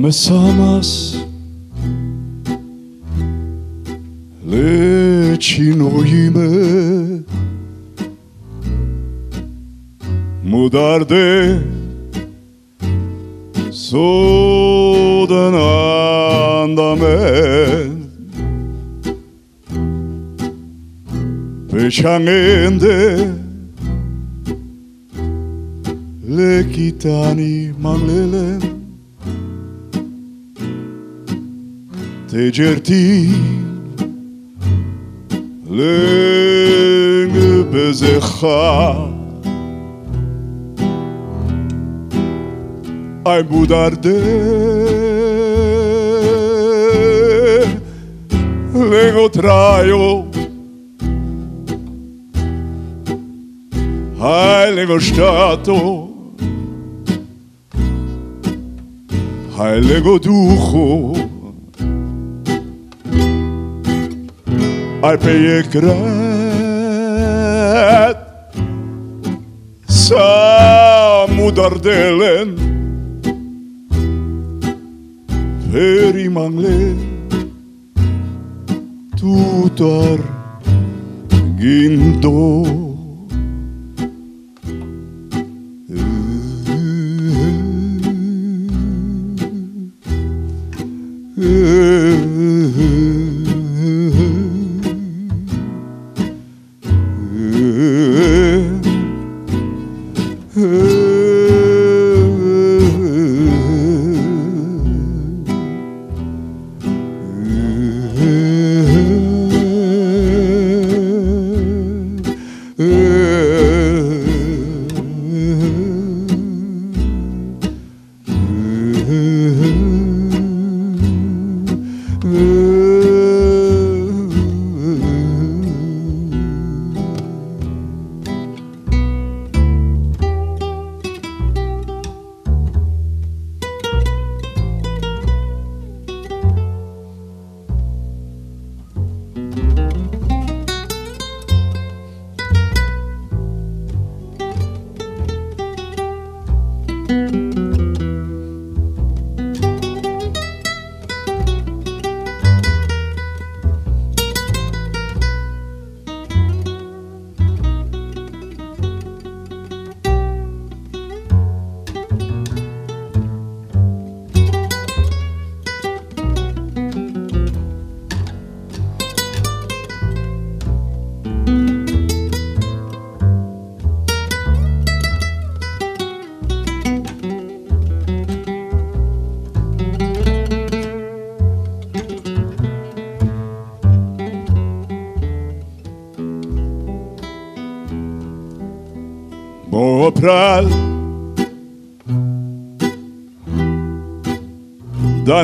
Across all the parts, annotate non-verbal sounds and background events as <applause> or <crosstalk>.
Ame Чинуиме Мударде Судан андаме Peşangende Lekitani manglelem. Tecerti. Lenge bezecha Ein budarde. Dar de Lenge stato. Hay lego I pay a Sam samudar delen, len Per Tutar Gindor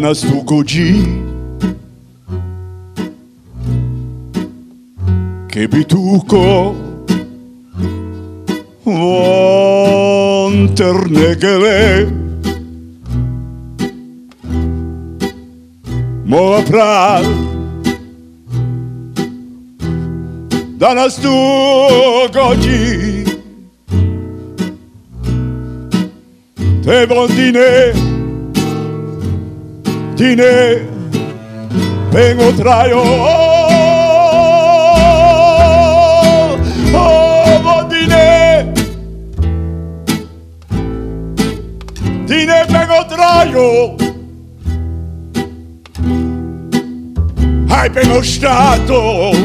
danas tugođi Che bi tuko Von ternegele Moja prav Danas tugođi vem o traidor. Oh, Bodine, Dine pegou traio. Ai, pegou o.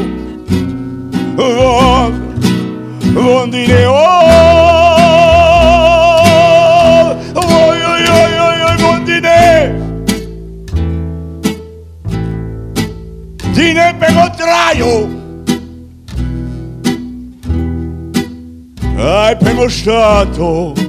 lasciato.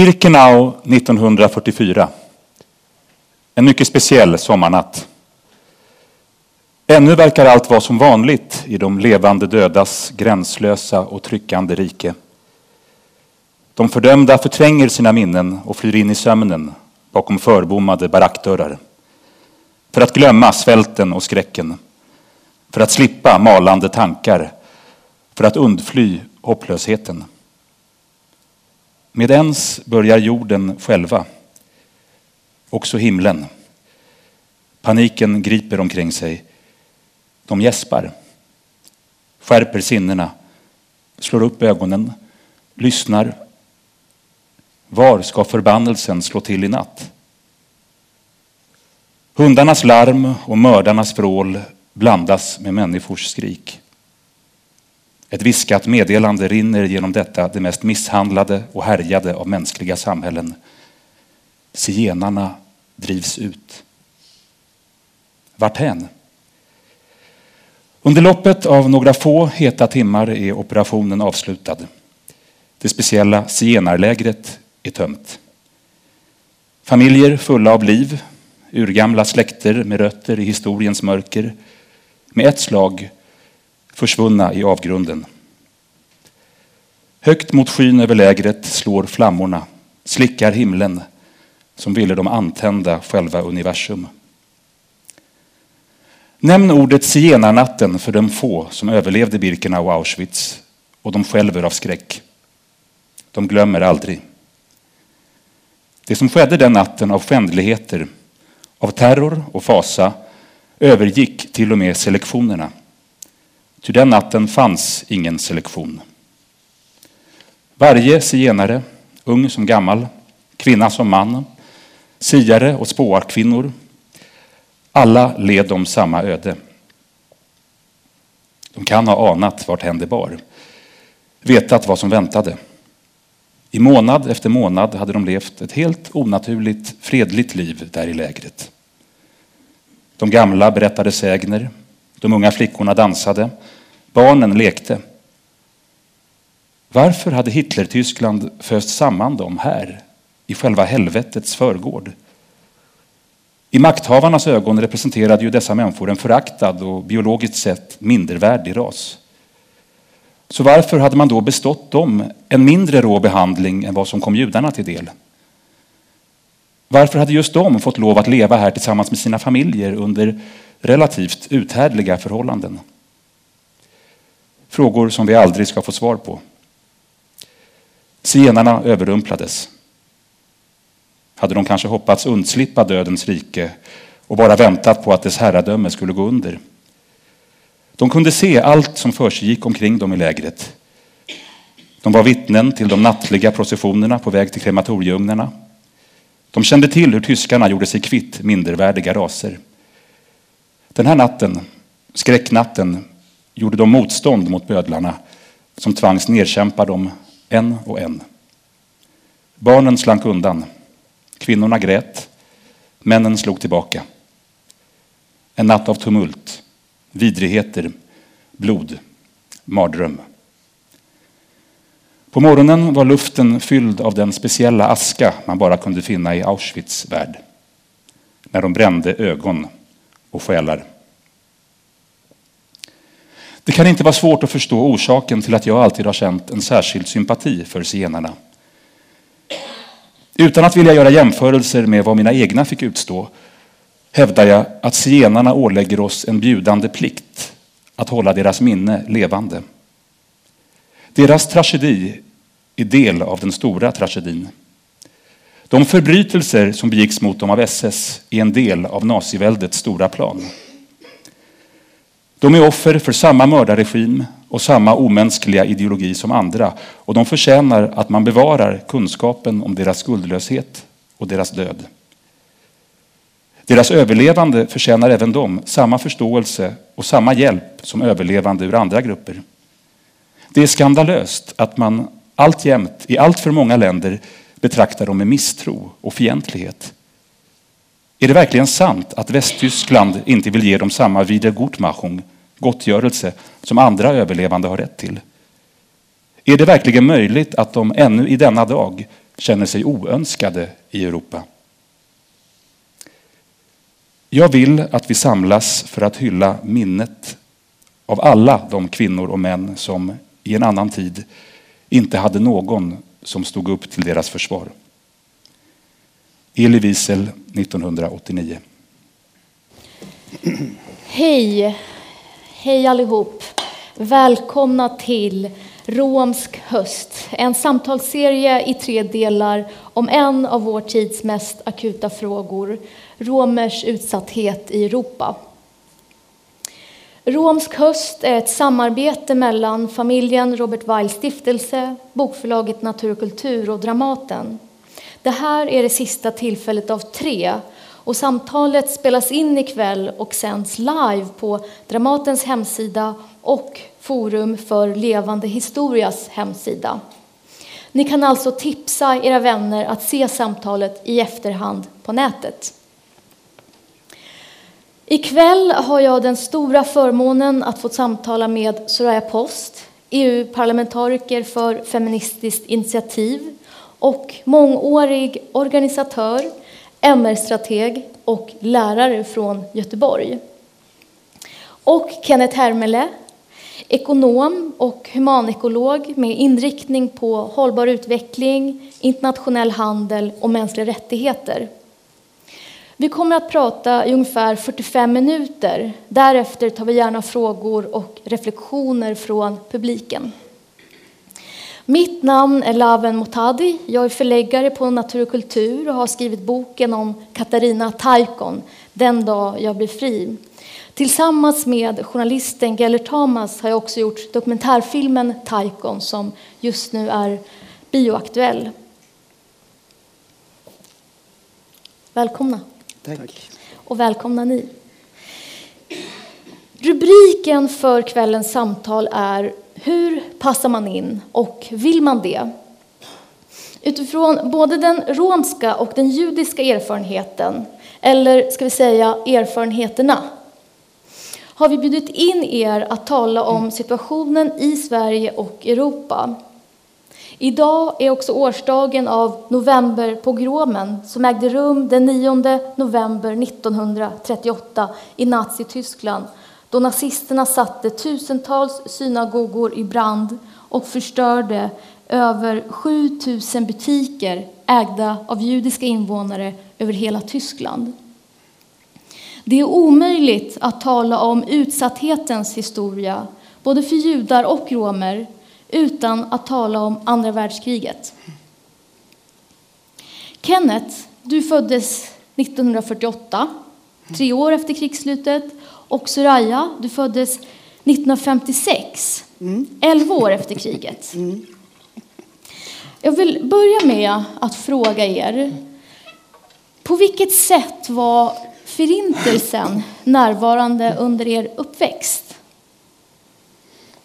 Birkenau 1944. En mycket speciell sommarnatt. Ännu verkar allt vara som vanligt i de levande dödas gränslösa och tryckande rike. De fördömda förtränger sina minnen och flyr in i sömnen bakom förbommade barackdörrar. För att glömma svälten och skräcken. För att slippa malande tankar. För att undfly hopplösheten. Med ens börjar jorden själva, också himlen. Paniken griper omkring sig. De gäspar, skärper sinnena, slår upp ögonen, lyssnar. Var ska förbannelsen slå till i natt? Hundarnas larm och mördarnas vrål blandas med människors skrik. Ett viskat meddelande rinner genom detta det mest misshandlade och härjade av mänskliga samhällen. Zigenarna drivs ut. Varthän? Under loppet av några få heta timmar är operationen avslutad. Det speciella zigenarlägret är tömt. Familjer fulla av liv, urgamla släkter med rötter i historiens mörker, med ett slag försvunna i avgrunden. Högt mot skyn över lägret slår flammorna, slickar himlen som ville de antända själva universum. Nämn ordet zigenarnatten för de få som överlevde Birkenau och Auschwitz och de skälver av skräck. De glömmer aldrig. Det som skedde den natten av skändligheter, av terror och fasa övergick till och med selektionerna. Ty den natten fanns ingen selektion. Varje zigenare, ung som gammal, kvinna som man, siare och spåarkvinnor, alla led de samma öde. De kan ha anat vart det bar, vetat vad som väntade. I månad efter månad hade de levt ett helt onaturligt, fredligt liv där i lägret. De gamla berättade sägner, de unga flickorna dansade, barnen lekte. Varför hade Hitler-Tyskland föst samman dem här, i själva helvetets förgård? I makthavarnas ögon representerade ju dessa människor en föraktad och biologiskt sett mindervärdig ras. Så varför hade man då bestått dem en mindre rå behandling än vad som kom judarna till del? Varför hade just de fått lov att leva här tillsammans med sina familjer under relativt uthärdliga förhållanden? Frågor som vi aldrig ska få svar på. Zigenarna överrumplades. Hade de kanske hoppats undslippa dödens rike och bara väntat på att dess herradöme skulle gå under? De kunde se allt som försiggick omkring dem i lägret. De var vittnen till de nattliga processionerna på väg till krematorieugnarna. De kände till hur tyskarna gjorde sig kvitt mindervärdiga raser. Den här natten, skräcknatten, gjorde de motstånd mot bödlarna som tvangs nedkämpa dem en och en. Barnen slank undan. Kvinnorna grät. Männen slog tillbaka. En natt av tumult, vidrigheter, blod, mardröm. På morgonen var luften fylld av den speciella aska man bara kunde finna i Auschwitz värld. När de brände ögon och själar. Det kan inte vara svårt att förstå orsaken till att jag alltid har känt en särskild sympati för zigenarna. Utan att vilja göra jämförelser med vad mina egna fick utstå hävdar jag att zigenarna ålägger oss en bjudande plikt att hålla deras minne levande. Deras tragedi är del av den stora tragedin. De förbrytelser som begicks mot dem av SS är en del av naziväldets stora plan. De är offer för samma mördarregim och samma omänskliga ideologi som andra och de förtjänar att man bevarar kunskapen om deras skuldlöshet och deras död. Deras överlevande förtjänar även de samma förståelse och samma hjälp som överlevande ur andra grupper. Det är skandalöst att man alltjämt i allt för många länder betraktar dem med misstro och fientlighet. Är det verkligen sant att Västtyskland inte vill ge dem samma Wiedergutmachung, gottgörelse, som andra överlevande har rätt till? Är det verkligen möjligt att de ännu i denna dag känner sig oönskade i Europa? Jag vill att vi samlas för att hylla minnet av alla de kvinnor och män som i en annan tid inte hade någon som stod upp till deras försvar. Eli Wiesel 1989. Hej! Hej allihop! Välkomna till Romsk höst, en samtalsserie i tre delar om en av vår tids mest akuta frågor, romers utsatthet i Europa. Romsk höst är ett samarbete mellan familjen Robert Weil stiftelse, bokförlaget Natur och kultur och Dramaten. Det här är det sista tillfället av tre och samtalet spelas in ikväll och sänds live på Dramatens hemsida och Forum för levande historias hemsida. Ni kan alltså tipsa era vänner att se samtalet i efterhand på nätet. Ikväll har jag den stora förmånen att få samtala med Soraya Post, EU-parlamentariker för Feministiskt initiativ och mångårig organisatör, MR-strateg och lärare från Göteborg. Och Kenneth Hermele, ekonom och humanekolog med inriktning på hållbar utveckling, internationell handel och mänskliga rättigheter. Vi kommer att prata i ungefär 45 minuter. Därefter tar vi gärna frågor och reflektioner från publiken. Mitt namn är Laven Motadi. Jag är förläggare på Natur och kultur och har skrivit boken om Katarina Taikon, Den dag jag blir fri. Tillsammans med journalisten Gellert Thomas har jag också gjort dokumentärfilmen Taikon som just nu är bioaktuell. Välkomna. Tack. Och välkomna ni. Rubriken för kvällens samtal är Hur passar man in och vill man det? Utifrån både den romska och den judiska erfarenheten, eller ska vi säga erfarenheterna, har vi bjudit in er att tala om situationen i Sverige och Europa. Idag är också årsdagen av novemberpogromen som ägde rum den 9 november 1938 i Nazityskland då nazisterna satte tusentals synagogor i brand och förstörde över 7000 butiker ägda av judiska invånare över hela Tyskland. Det är omöjligt att tala om utsatthetens historia, både för judar och romer, utan att tala om andra världskriget. Kenneth, du föddes 1948, tre år efter krigsslutet. Och Soraya, du föddes 1956, mm. elva år efter kriget. Mm. Jag vill börja med att fråga er, på vilket sätt var Förintelsen närvarande under er uppväxt?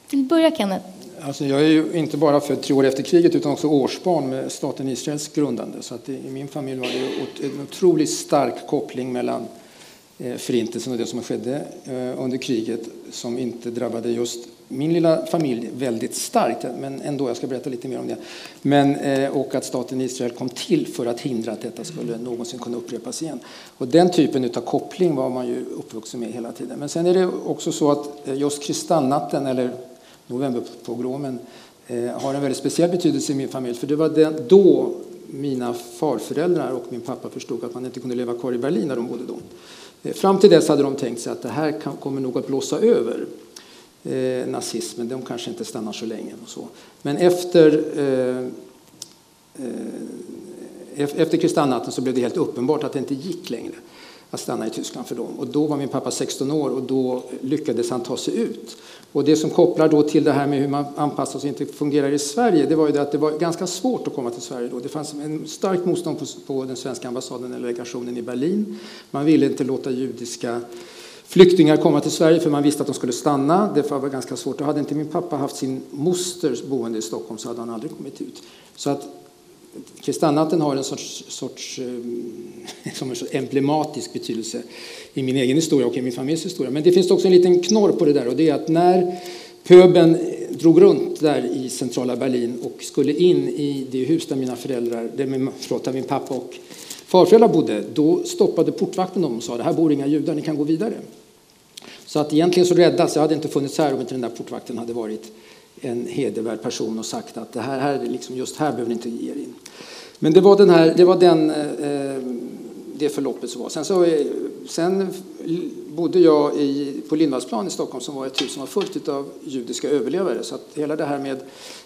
Vill börja Kenneth? Alltså jag är ju inte bara född tre år efter kriget utan också årsbarn med staten Israels grundande. Så att i min familj var det en otroligt stark koppling mellan eh, förintelsen och det som skedde eh, under kriget som inte drabbade just min lilla familj väldigt starkt, men ändå, jag ska berätta lite mer om det. Men, eh, och att staten Israel kom till för att hindra att detta skulle någonsin kunna upprepas igen. Och den typen av koppling var man ju uppvuxen med hela tiden. Men sen är det också så att just kristallnatten, eller novemberpogromen, eh, har en väldigt speciell betydelse i min familj. För det var den, då mina farföräldrar och min pappa förstod att man inte kunde leva kvar i Berlin när de bodde då. Eh, fram till dess hade de tänkt sig att det här kommer nog att blåsa över eh, nazismen, de kanske inte stannar så länge. Och så. Men efter, eh, eh, efter kristallnatten så blev det helt uppenbart att det inte gick längre att stanna i Tyskland för dem. Och då var min pappa 16 år och då lyckades han ta sig ut. Och det som kopplar då till det här med hur man anpassar sig och inte fungerar i Sverige, det var ju det att det var ganska svårt att komma till Sverige då. Det fanns en starkt motstånd på, på den svenska ambassaden eller legationen i Berlin. Man ville inte låta judiska flyktingar komma till Sverige för man visste att de skulle stanna. Det var ganska svårt. Och hade inte min pappa haft sin moster boende i Stockholm så hade han aldrig kommit ut. Så att kristallnatten har en sorts, sorts, eh, <laughs> som en sorts emblematisk betydelse i min egen historia och i min familjs historia. Men det finns också en liten knorr på det där och det är att när pöben drog runt där i centrala Berlin och skulle in i det hus där mina föräldrar, där min, förlåt, där min pappa och farföräldrar bodde, då stoppade portvakten dem och sa det här bor inga judar, ni kan gå vidare. Så att egentligen så räddas, jag hade inte funnits här om inte den där portvakten hade varit en hedervärd person och sagt att det här, här liksom, just här behöver ni inte ge er in. Men det var, den här, det, var den, eh, eh, det förloppet som var. Sen, så, eh, sen bodde jag i, på Lindvallsplan i Stockholm som var ett hus som var fullt av judiska överlevare. Så att hela det här med,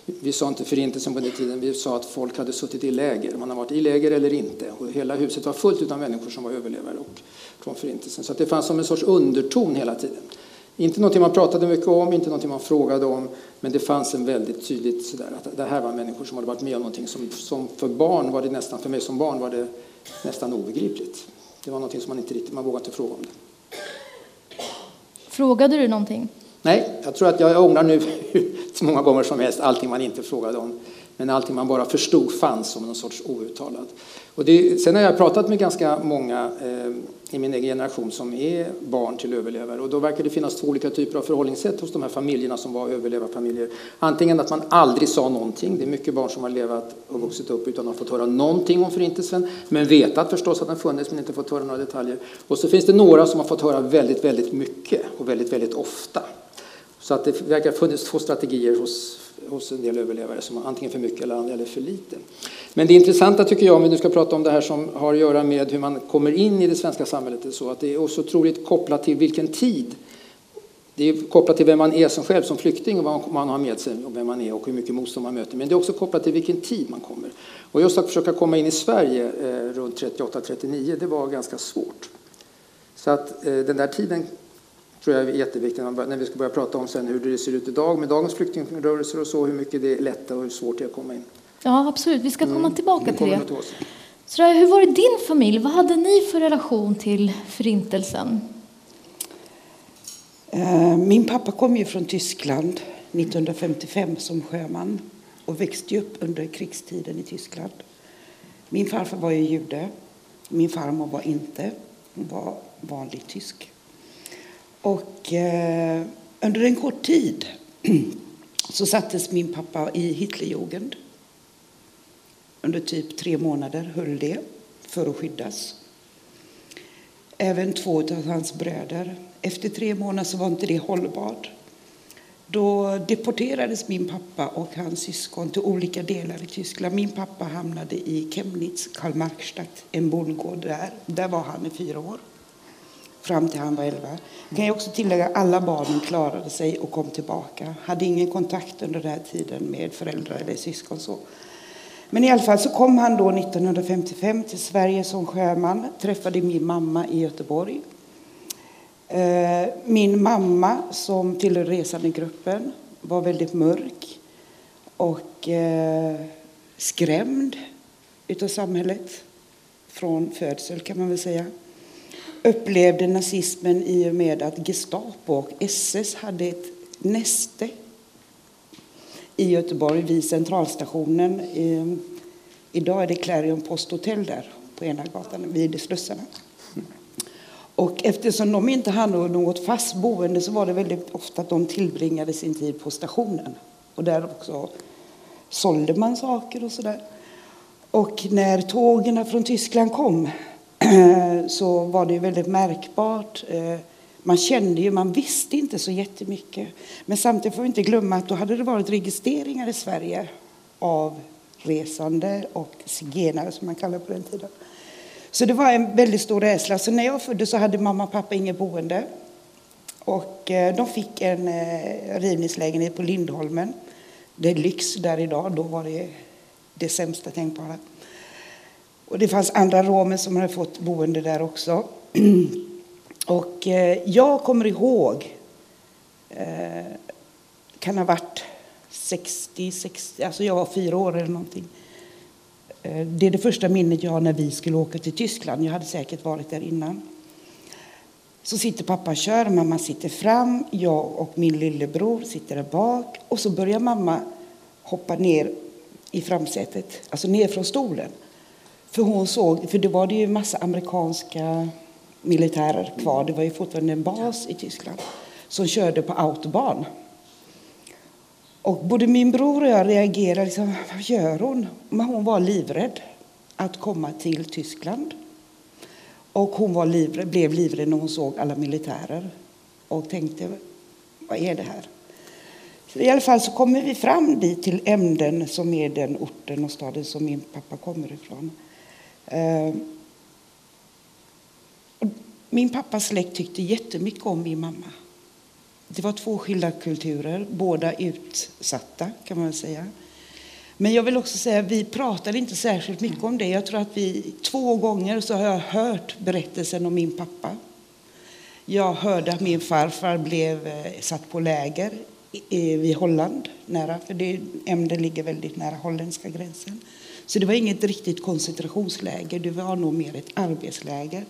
vi sa inte förintelsen på den tiden, vi sa att folk hade suttit i läger. Man har varit i läger eller inte. Och hela huset var fullt av människor som var överlevare och, från förintelsen. Så att det fanns som en sorts underton hela tiden. Inte någonting man pratade mycket om, inte någonting man frågade om, men det fanns en väldigt tydligt sådär att det här var människor som hade varit med om någonting som, som för barn var det nästan, för mig som barn var det nästan obegripligt. Det var någonting som man inte riktigt, man vågade inte fråga om det. Frågade du någonting? Nej, jag tror att jag ångrar nu <laughs> så många gånger som helst allting man inte frågade om. Men allting man bara förstod fanns som någon sorts outtalat. Och det, sen har jag pratat med ganska många eh, i min egen generation som är barn till överlevare. Och då verkar det finnas två olika typer av förhållningssätt hos de här familjerna som var överlevarfamiljer. Antingen att man aldrig sa någonting. Det är mycket barn som har levat och vuxit upp utan att ha fått höra någonting om Förintelsen. Men vetat förstås att den funnits men inte fått höra några detaljer. Och så finns det några som har fått höra väldigt, väldigt mycket och väldigt, väldigt ofta. Så att det verkar ha funnits två strategier hos hos en del överlevare som har antingen för mycket eller eller för lite. Men det intressanta tycker jag, om vi nu ska prata om det här som har att göra med hur man kommer in i det svenska samhället, är så att det är också otroligt kopplat till vilken tid det är kopplat till vem man är som själv som flykting och vad man har med sig och vem man är och hur mycket motstånd man möter. Men det är också kopplat till vilken tid man kommer. Och just att försöka komma in i Sverige eh, runt 38-39, det var ganska svårt. Så att eh, den där tiden tror jag är jätteviktigt när vi ska börja prata om sen hur det ser ut idag med dagens flyktingrörelser och så, hur mycket det är lättare och hur svårt det är att komma in. Ja, absolut. Vi ska komma mm. tillbaka till det. Så hur var det din familj? Vad hade ni för relation till Förintelsen? Eh, min pappa kom ju från Tyskland 1955 som sjöman och växte upp under krigstiden i Tyskland. Min farfar var ju jude. Min farmor var inte. Hon var vanlig tysk. Och eh, under en kort tid <clears throat> så sattes min pappa i Hitlerjugend. Under typ tre månader höll det för att skyddas. Även två av hans bröder. Efter tre månader så var inte det hållbart. Då deporterades min pappa och hans syskon till olika delar i Tyskland. Min pappa hamnade i Chemnitz, Karl Marxstadt, en bondgård där. Där var han i fyra år fram till han var 11. Jag kan jag också tillägga att alla barnen klarade sig och kom tillbaka. Hade ingen kontakt under den här tiden med föräldrar eller syskon. Så. Men i alla fall så kom han då 1955 till Sverige som sjöman, träffade min mamma i Göteborg. Eh, min mamma som tillhör resandegruppen var väldigt mörk och eh, skrämd utav samhället från födsel kan man väl säga upplevde nazismen i och med att Gestapo och SS hade ett näste i Göteborg vid centralstationen. Ehm, idag är det Clarion Posthotell där på ena gatan vid Slussarna. Och eftersom de inte hade något fast boende så var det väldigt ofta att de tillbringade sin tid på stationen. Och där också sålde man saker och sådär. Och när tågen från Tyskland kom <clears throat> så var det väldigt märkbart. Eh, man kände ju, man visste inte så jättemycket. Men samtidigt får vi inte glömma att då hade det varit registreringar i Sverige av resande och zigenare som man kallade på den tiden. Så det var en väldigt stor rädsla. Så när jag föddes så hade mamma och pappa inget boende. Och eh, de fick en eh, rivningslägenhet på Lindholmen. Det är lyx där idag, då var det det sämsta tänkbara. Och det fanns andra romer som hade fått boende där också. <clears throat> Och eh, jag kommer ihåg, eh, kan ha varit 60, 60, alltså jag var fyra år eller någonting. Eh, det är det första minnet jag har när vi skulle åka till Tyskland. Jag hade säkert varit där innan. Så sitter pappa och kör, mamma sitter fram, jag och min lillebror sitter där bak och så börjar mamma hoppa ner i framsätet, alltså ner från stolen. För hon såg, för det var det ju en massa amerikanska militärer kvar, det var ju fortfarande en bas i Tyskland, som körde på autobahn. Och både min bror och jag reagerade. Liksom, vad gör hon? Men hon var livrädd att komma till Tyskland. Och hon var livrädd, blev livrädd när hon såg alla militärer och tänkte, vad är det här? Så I alla fall så kommer vi fram dit till Emden som är den orten och staden som min pappa kommer ifrån. Eh, min pappas släkt tyckte jättemycket om min mamma. Det var två skilda kulturer, båda utsatta kan man säga. Men jag vill också säga vi pratade inte särskilt mycket om det. Jag tror att vi två gånger så har jag hört berättelsen om min pappa. Jag hörde att min farfar blev eh, satt på läger vid Holland, nära, för det, Emden ligger väldigt nära holländska gränsen. Så det var inget riktigt koncentrationsläger, det var nog mer ett arbetsläger.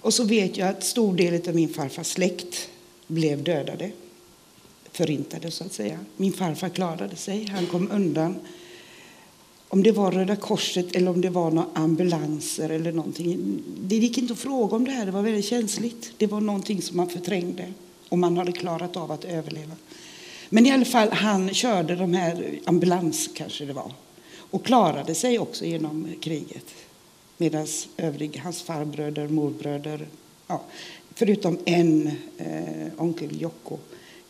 Och så vet jag att stor del av min farfars släkt blev dödade, förintade så att säga. Min farfar klarade sig, han kom undan. Om det var Röda Korset eller om det var några ambulanser eller någonting. Det gick inte att fråga om det här, det var väldigt känsligt. Det var någonting som man förträngde och man hade klarat av att överleva. Men i alla fall, han körde de här, ambulans kanske det var, och klarade sig också genom kriget. Medan övriga, hans farbröder, morbröder, ja, förutom en eh, onkel Jocko,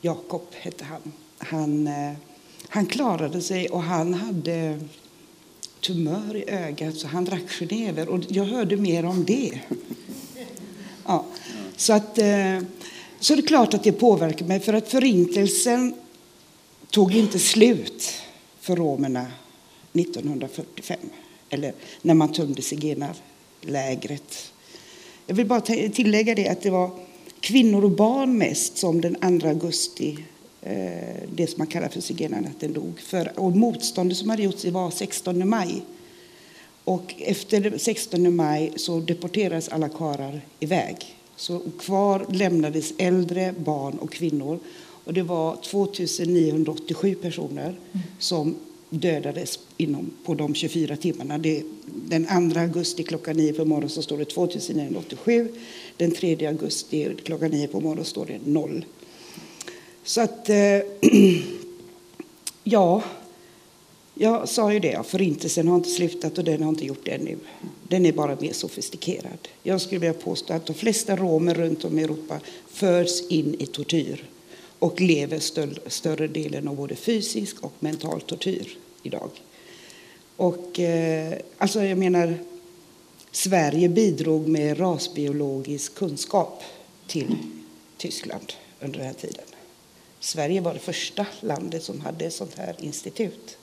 Jakob hette han. Han, eh, han klarade sig och han hade tumör i ögat så han drack genever och jag hörde mer om det. <laughs> Ja, så, att, eh, så det är klart att det påverkar mig för att förintelsen tog inte slut för romerna 1945 eller när man tömde zigenarlägret jag vill bara tillägga det att det var kvinnor och barn mest som den 2 augusti, eh, det som man kallar för zigenarnatten, dog. För, och motståndet som hade gjorts var 16 maj. Och efter 16 maj så deporterades alla karar iväg. Så kvar lämnades äldre, barn och kvinnor. Och det var 2987 personer som dödades inom, på de 24 timmarna. Det, den 2 augusti klockan 9 på morgonen så står det 2987. Den 3 augusti klockan 9 på morgonen står det 0. Så att, eh, <clears throat> ja, jag sa ju det, förintelsen har inte slutat och den har inte gjort det ännu. Den är bara mer sofistikerad. Jag skulle vilja påstå att de flesta romer runt om i Europa förs in i tortyr och lever större delen av både fysisk och mental tortyr idag. Och, eh, alltså jag menar, Sverige bidrog med rasbiologisk kunskap till Tyskland under den här tiden. Sverige var det första landet som hade ett sånt här institut.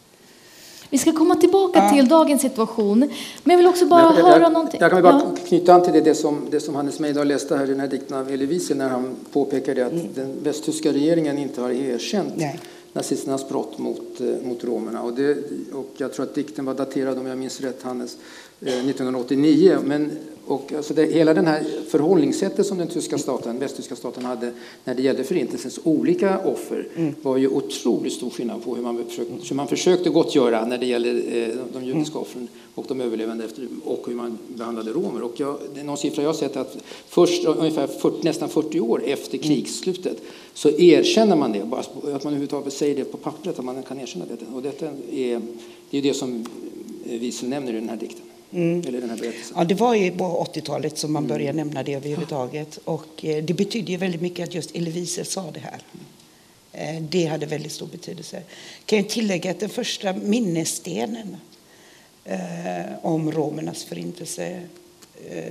Vi ska komma tillbaka ja. till dagens situation. Men jag vill också bara jag, höra jag, någonting. Jag kan bara ja. knyta an till det, det, som, det som Hannes Mejdal läste här i den här dikten av Elie Wiesel när han påpekade att mm. den västtyska regeringen inte har erkänt Nej nazisternas brott mot, eh, mot romerna. Och, det, och jag tror att dikten var daterad, om jag minns rätt, Hannes, eh, 1989. Men och alltså det, hela den här förhållningssättet som den tyska staten, västtyska staten hade när det gällde förintelsens olika offer var ju otroligt stor skillnad på hur man försökte, hur man försökte gottgöra när det gällde eh, de judiska offren och de överlevande efter, och hur man behandlade romer. Och jag, det är någon siffra jag har sett att först ungefär 40, nästan 40 år efter krigsslutet så erkänner man det, bara att man överhuvudtaget säger det på pappret, att man kan erkänna det. Och detta är, det är det som Wiesel nämner i den här dikten. Eller den här berättelsen. Ja, det var ju på 80-talet som man började nämna det överhuvudtaget. Och eh, det betyder ju väldigt mycket att just Elie Wiesel sa det här. Eh, Det hade väldigt stor betydelse. Kan jag tillägga att den första minnesstenen eh, om romernas förintelse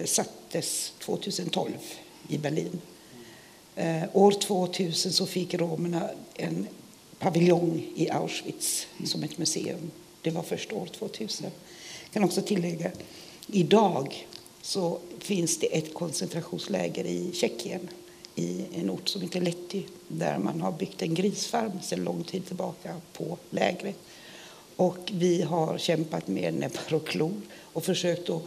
sattes 2012 i Berlin. År 2000 så fick romerna en paviljong i Auschwitz som ett museum. Det var först år 2000. Jag kan också tillägga idag så finns det ett koncentrationsläger i Tjeckien i en ort som heter Letti där man har byggt en grisfarm sedan lång tid tillbaka på lägret. Och vi har kämpat med näbbar och klor och försökt att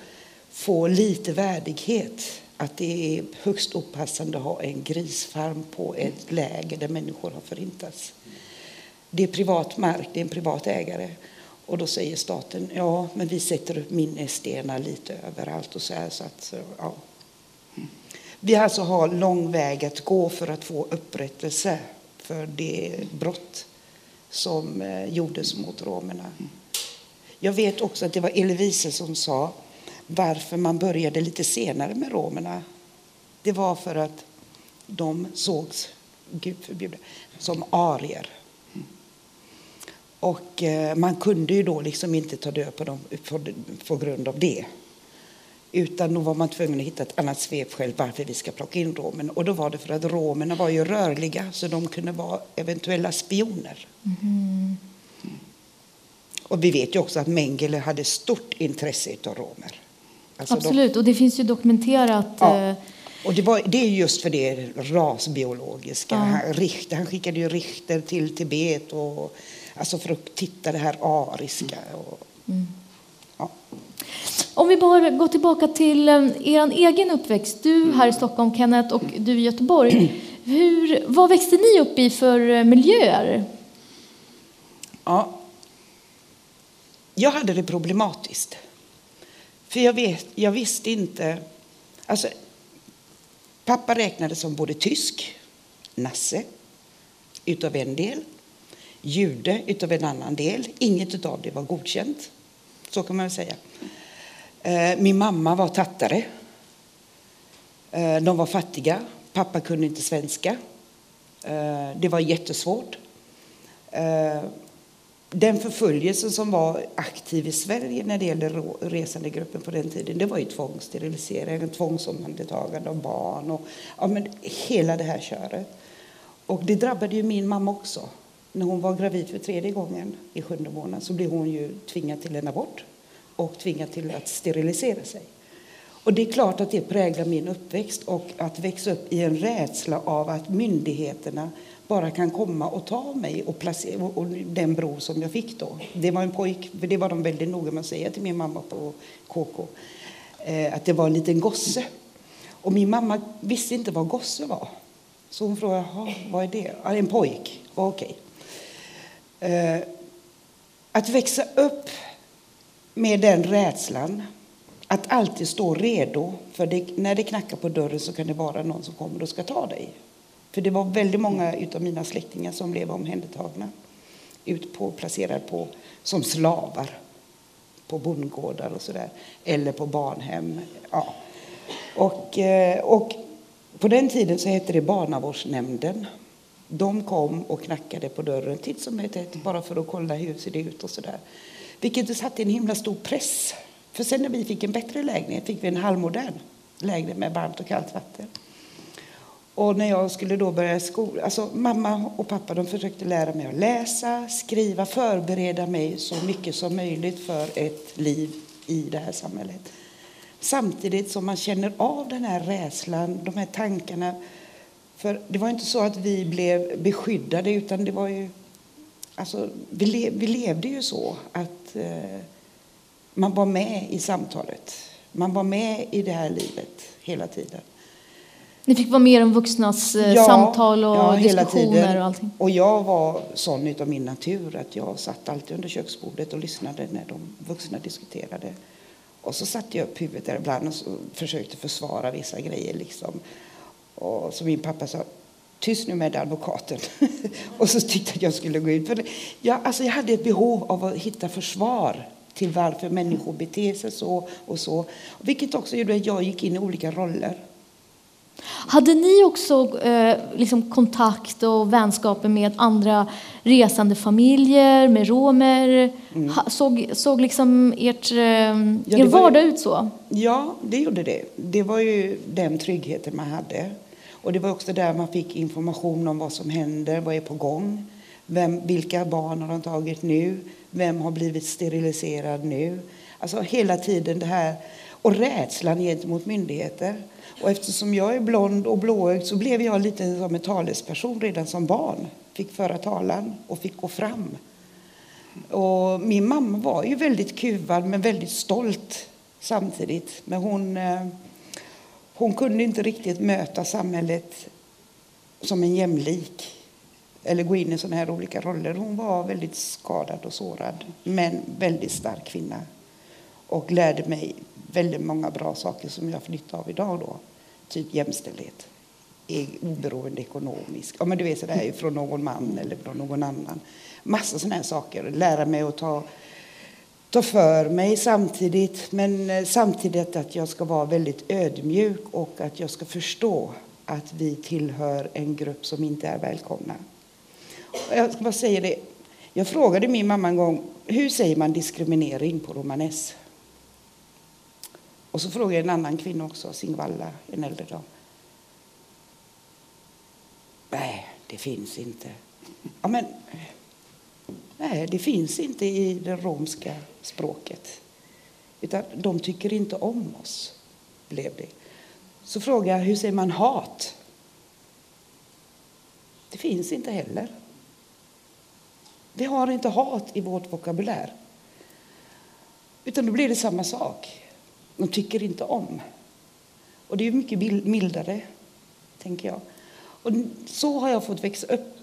få lite värdighet. Att det är högst opassande att ha en grisfarm på ett läger där människor har förintats. Det är privat mark, det är en privat ägare. Och då säger staten, ja, men vi sätter upp minnesstenar lite överallt och så här. Så att, ja. Vi alltså har lång väg att gå för att få upprättelse för det brott som eh, gjordes mot romerna. Jag vet också att det var Elvise Wiesel som sa varför man började lite senare med romerna. Det var för att de sågs, Gud förbjude, som arier. Och eh, man kunde ju då liksom inte ta död på dem på, grund av det. Utan då var man tvungen att hitta ett annat svepskäl varför vi ska plocka in romerna. Och då var det för att romerna var ju rörliga så de kunde vara eventuella spioner. Och vi vet ju också att Mengele hade stort intresse av romer. Alltså de- Absolut, och det finns ju dokumenterat. Ja. eh, Och det, var, det är just för det rasbiologiska. Ja. Han, han skickade ju Richter till Tibet och, alltså för att titta det här ariska. Och, ja. Om vi bara går tillbaka till eh, er egen uppväxt. Du här i Stockholm, Kenneth, och du i Göteborg. <clears throat> Hur, vad växte ni upp i för eh, miljöer? Ja. Jag hade det problematiskt. För jag, vet, jag visste inte... Alltså, pappa räknades som både tysk, nasse, utav en del, jude utav en annan del. Inget av det var godkänt. Så kan man väl säga. Eh, min mamma var tattare. Eh, de var fattiga. Pappa kunde inte svenska. Eh, det var jättesvårt. Den förföljelsen som var aktiv i Sverige när det gällde resandegruppen på den tiden, det var ju tvångssterilisering, tvångsomhändertagande av barn och ja, men hela det här köret. Och det drabbade ju min mamma också. När hon var gravid för tredje gången i sjunde månaden så blev hon ju tvingad till en abort och tvingad till att sterilisera sig. Och det är klart att det präglar min uppväxt och att växa upp i en rädsla av att myndigheterna bara kan komma och ta mig och, placera, och den bror som jag fick då. Det var en pojk, för det var de väldigt noga med att säga till min mamma på KK, eh, att det var en liten gosse. Och min mamma visste inte vad gosse var. Så hon frågade, vad är det? En pojk. Okej. Okay. Eh, att växa upp med den rädslan att alltid stå redo, för det, när det knackar på dörren så kan det vara någon som kommer och ska ta dig. För det var väldigt många av mina släktingar som blev omhändertagna, ut på, placerade på, som slavar på bondgårdar och sådär, eller på barnhem. Ja. Och, eh, och på den tiden så hette det barnavårdsnämnden. De kom och knackade på dörren titt som tätt bara för att kolla hur ser det ut och sådär. Vilket satte en himla stor press. För sen när vi fick en bättre lägenhet fick vi en halvmodern lägenhet med varmt och kallt vatten. Och när jag skulle då börja skolan, alltså mamma och pappa de försökte lära mig att läsa, skriva, förbereda mig så mycket som möjligt för ett liv i det här samhället. Samtidigt som man känner av den här rädslan, de här tankarna. För det var inte så att vi blev beskyddade utan det var ju, alltså vi, le, vi levde ju så att eh, man var med i samtalet. Man var med i det här livet hela tiden. Ni fick vara med i de vuxnas eh, samtal och ja, diskussioner och allting? Och jag var sån utav min natur att jag satt alltid under köksbordet och lyssnade när de vuxna diskuterade. Och så satte jag upp huvudet där ibland och försökte försvara vissa grejer. Liksom. Och så min pappa sa, tyst nu med advokaten. <laughs> och så tyckte att jag skulle gå ut. För jag, alltså jag hade ett behov av att hitta försvar till varför människor beter sig så och så. Vilket också gjorde att jag gick in i olika roller. Hade ni också eh, liksom kontakt och vänskaper med andra resande familjer, med romer? Mm. Ha, såg, såg liksom ert, eh, det er var ju- vardag ut så? Ja, det gjorde det. Det var ju den tryggheten man hade. Och det var också där man fick information om vad som händer, vad är på gång. Vem, vilka barn har de tagit nu? Vem har blivit steriliserad nu? Alltså hela tiden det här. Och rädslan gentemot myndigheter. Och eftersom jag är blond och blåögd så blev jag lite som en talesperson redan som barn. Fick föra talan och fick gå fram. Och min mamma var ju väldigt kuvad men väldigt stolt samtidigt. Men hon, eh, hon kunde inte riktigt möta samhället som en jämlik eller gå in i sådana här olika roller. Hon var väldigt skadad och sårad men väldigt stark kvinna och lärde mig väldigt många bra saker som jag får nytta av idag då. Typ jämställdhet, e-, oberoende ekonomisk. Ja, men du vet sådär från någon man eller från någon annan. Massa sådana här saker. Lära mig att ta, ta för mig samtidigt, men eh, samtidigt att jag ska vara väldigt ödmjuk och att jag ska förstå att vi tillhör en grupp som inte är välkomna. Och jag ska bara säga det. Jag frågade min mamma en gång, hur säger man diskriminering på romanes? Och så frågade jag en annan kvinna också, Singvalla, en äldre dam. Nej, det finns inte. Ja, men, nej, det finns inte i det romska språket. Utan de tycker inte om oss, blev det. Så frågar jag, hur säger man hat? Det finns inte heller. Vi har inte hat i vårt vokabulär. Utan då blir det samma sak. De tycker inte om. Och det är mycket mildare, tänker jag. Och så har jag fått växa upp.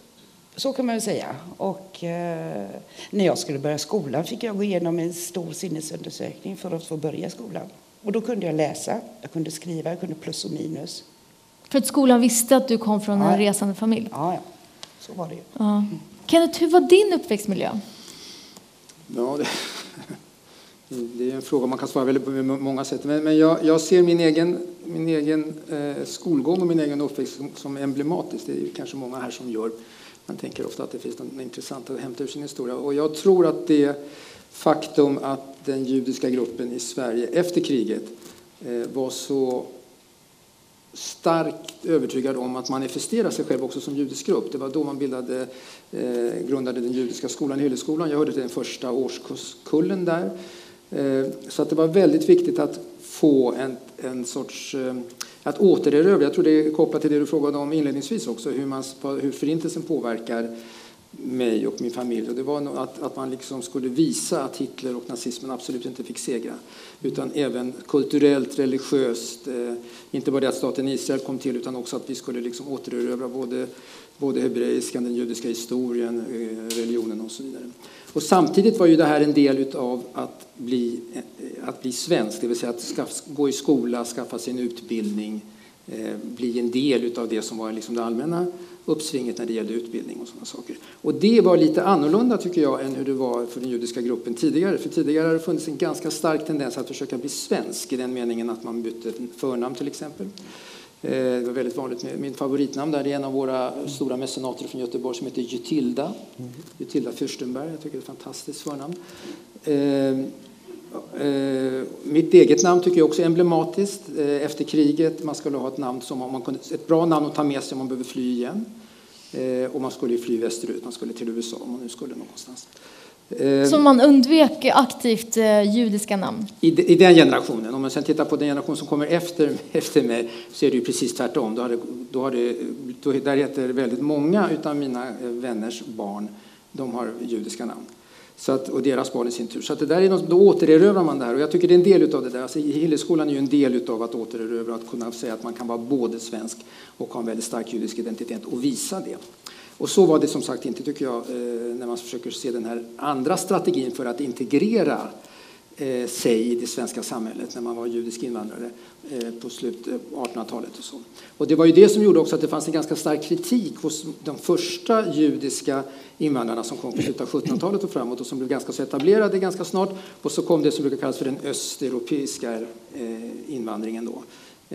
Så kan man väl säga. Och eh, när jag skulle börja skolan fick jag gå igenom en stor sinnesundersökning för att få börja skolan. Och då kunde jag läsa, jag kunde skriva, jag kunde plus och minus. För att skolan visste att du kom från en Ja. resande familj? Ja, ja. Så var det ju. Ja. Kenneth, hur var din uppväxtmiljö? Ja, det, det är en fråga man kan svara väldigt på många sätt. Men, men jag, jag ser min egen, min egen eh, skolgång och min egen uppväxt som, som emblematisk. Det är ju kanske många här som gör. Man tänker ofta att det finns något intressant att hämta ur sin historia. Och jag tror att det faktum att den judiska gruppen i Sverige efter kriget eh, var så starkt övertygad om att manifestera sig själv också som judisk grupp. Det var då man bildade, eh, grundade den judiska skolan, Hylleskolan. Jag hörde till den första årskullen där. Eh, så att det var väldigt viktigt att få en, en sorts, eh, att återerövra, jag tror det är kopplat till det du frågade om inledningsvis också, hur, man, hur förintelsen påverkar mig och min familj. Och det var att, att man liksom skulle visa att Hitler och nazismen absolut inte fick segra. Utan även kulturellt, religiöst. Eh, inte bara det att staten Israel kom till utan också att vi skulle liksom återerövra både, både hebreiskan, den judiska historien, eh, religionen och så vidare. Och samtidigt var ju det här en del av att bli, eh, att bli svensk, det vill säga att skaff, gå i skola, skaffa sig en utbildning, eh, bli en del av det som var liksom det allmänna uppsvinget när det gällde utbildning och sådana saker. Och det var lite annorlunda tycker jag än hur det var för den judiska gruppen tidigare. För tidigare har det funnits en ganska stark tendens att försöka bli svensk i den meningen att man bytte förnamn till exempel. Eh, Det var väldigt vanligt med min favoritnamn där. Det är en av våra stora mecenater från Göteborg som heter Jutilda. Jutilda Fürstenberg. Jag tycker det är ett fantastiskt förnamn. Eh, mitt eget namn tycker jag också är emblematiskt. Eh, efter kriget, man skulle ha ett namn som man kunde, ett bra namn att ta med sig om man behöver fly igen. Eh, och man skulle ju fly västerut, man skulle till USA om man nu skulle någonstans. Så man undvek aktivt judiska namn? i, de- I den generationen. Om man sen tittar på den generation som kommer efter, <laughs> efter mig så är det ju precis tvärtom. Då har det, då har det, då, där heter väldigt många av mina vänners barn, de har judiska namn. Så att, och deras barn i sin tur. Så att det där är något, då återerövrar man det här. Och jag tycker det är en del av det där. Alltså, Hilleskolan är ju en del av att återerövra, att kunna säga att man kan vara både svensk och ha en väldigt stark judisk identitet och visa det. Och så var det som sagt inte, tycker jag, eh, när man försöker se den här andra strategin för att integrera eh, sig i det svenska samhället när man var judisk invandrare eh, på slutet eh, av 1800-talet. Och, så. och det var ju det som gjorde också att det fanns en ganska stark kritik hos de första judiska invandrarna som kom på slutet av 1700-talet och framåt och som blev ganska så etablerade ganska snart. Och så kom det som brukar kallas för den östeuropeiska eh, invandringen då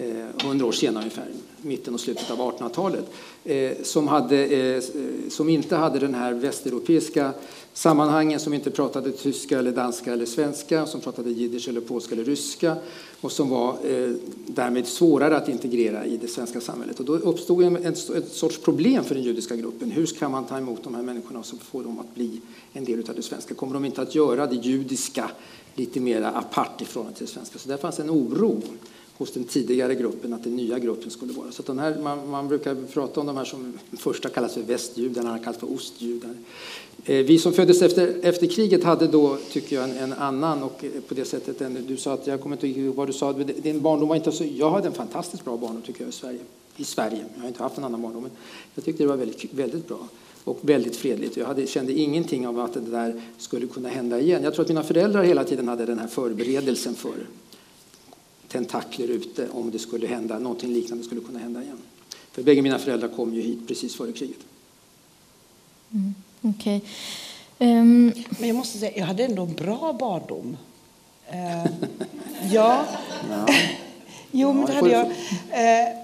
eh, hundra år senare ungefär, mitten och slutet av 1800-talet, eh, som, hade, som inte hade den här västeuropeiska sammanhangen som inte pratade tyska, eller danska eller svenska, som pratade jiddisch, eller polska eller ryska och som var eh, därmed svårare att integrera i det svenska samhället. Och då uppstod en, en, ett sorts problem för den judiska gruppen. Hur ska man ta emot de här människorna och få dem att bli en del av det svenska? Kommer de inte att göra det judiska lite mer apart i förhållande till det svenska? Så där fanns en oro hos den tidigare gruppen att den nya gruppen skulle vara. Så den här, man, man, brukar prata om de här som första kallas för västjudar, andra kallas för ostjudar. Eh, vi som föddes efter, efter kriget hade då, tycker jag, en, en, annan och eh, på det sättet, en, du sa att, jag kommer inte ihåg vad du sa, din barndom var inte så, jag hade en fantastiskt bra barndom tycker jag i Sverige. I Sverige, jag har inte haft en annan barndom, men jag tyckte det var väldigt, väldigt bra och väldigt fredligt. Jag hade, kände ingenting av att det där skulle kunna hända igen. Jag tror att mina föräldrar hela tiden hade den här förberedelsen för tentakler ute om det skulle hända, någonting liknande skulle kunna hända igen. För bägge mina föräldrar kom ju hit precis före kriget. Mm, okay. um... Ehm, Men jag måste säga, jag hade ändå en bra barndom. Uh, <laughs> ja. ja. jo, men det hade jag. Uh,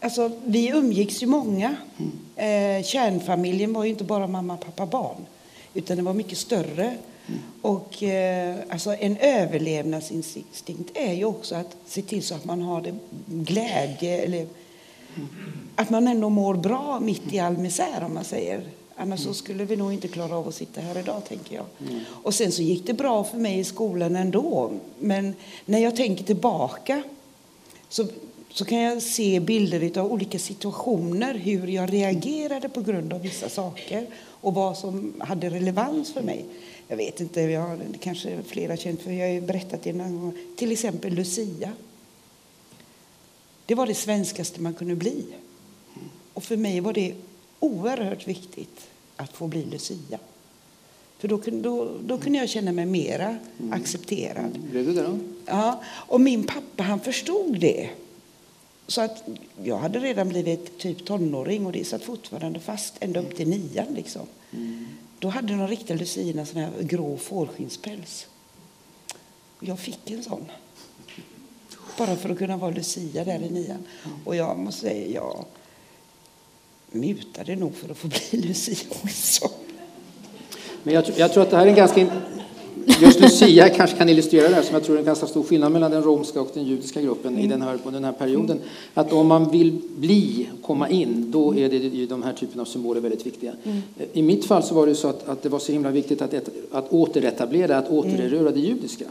alltså, vi umgicks ju många. Uh, kärnfamiljen var ju inte bara mamma, pappa, barn. Utan det var mycket större. Och eh, alltså en överlevnadsinstinkt är ju också att se till så att man har det glädje eller att man ändå mår bra mitt i all misär om man säger. Annars så skulle vi nog inte klara av att sitta här idag tänker jag. Och sen så gick det bra för mig i skolan ändå. Men när jag tänker tillbaka så, så kan jag se bilder av olika situationer, hur jag reagerade på grund av vissa saker och vad som hade relevans för mig. Jag vet inte, jag har, kanske flera känt för jag har berättat det någon gång. Till exempel Lucia. Det var det svenskaste man kunde bli. Och för mig var det oerhört viktigt att få bli Lucia. För då, då, då kunde jag känna mig mera mm. accepterad. Blev du det då? Ja, och min pappa han förstod det. Så att jag hade redan blivit typ tonåring och det satt fortfarande fast ända upp till nian. Liksom. Mm. Då hade de riktiga luciorna sån här grå fårskinnspäls. Jag fick en sån. Bara för att kunna vara lucia där i nian. Och jag måste säga, jag mutade nog för att få bli lucia också. Men jag, jag tror att det här är en ganska Just Lucia kanske kan illustrera det här som jag tror är en ganska stor skillnad mellan den romska och den judiska gruppen mm. i den här, på den här perioden. Att om man vill bli, komma in, då är det ju de här typen av symboler väldigt viktiga. Mm. I mitt fall så var det så att, att det var så himla viktigt att, att återetablera, att återerövra det judiska.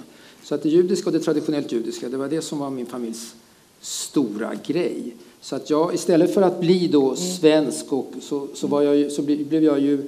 Så att det judiska och det traditionellt judiska, det var det som var min familjs stora grej. Så att jag istället för att bli då mm. svensk och så, så, var jag, så blev jag ju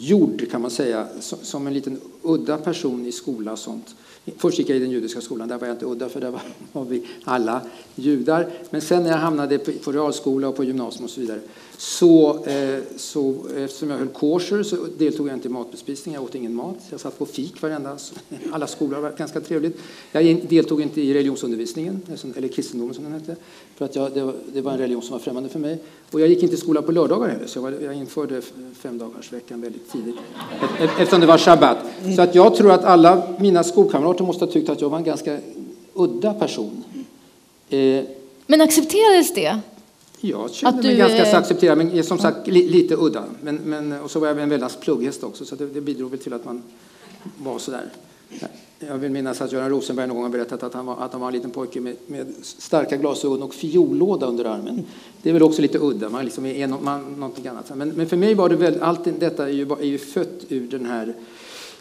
gjord kan man säga som en liten udda person i skola och sånt. Först gick jag i den judiska skolan, där var jag inte udda för där var, <laughs> var vi alla judar. Men sen när jag hamnade på, på realskola och på gymnasium och så vidare så, eh, så eftersom jag höll kosher så deltog jag inte i matbespisning, jag åt ingen mat. Jag satt på fik varenda, <laughs> alla skolor var ganska trevligt. Jag deltog inte i religionsundervisningen, eller kristendomen som den hette, för att jag, det, var, det var en religion som var främmande för mig. Och jag gick inte i skola på lördagar heller, så jag, var, jag införde femdagarsveckan väldigt tidigt, e-, e-, eftersom det var shabbat. Så att jag tror att alla mina skolkamrater måste ha tyckt att jag var en ganska udda person. Eh, Men accepterades det? Jag kände mig ganska så accepterad, men som sagt li, lite udda. Men, men, och så var jag en väldigt plugghäst också, så det, det bidrog väl till att man var så där. Jag vill minnas att Göran Rosenberg någon gång berättat att han var, att han var en liten pojke med, med starka glasögon och fiollåda under armen. Det är väl också lite udda, man liksom är man, någonting annat. Men, men för mig var det väl, allt detta är ju, är ju fött ur den här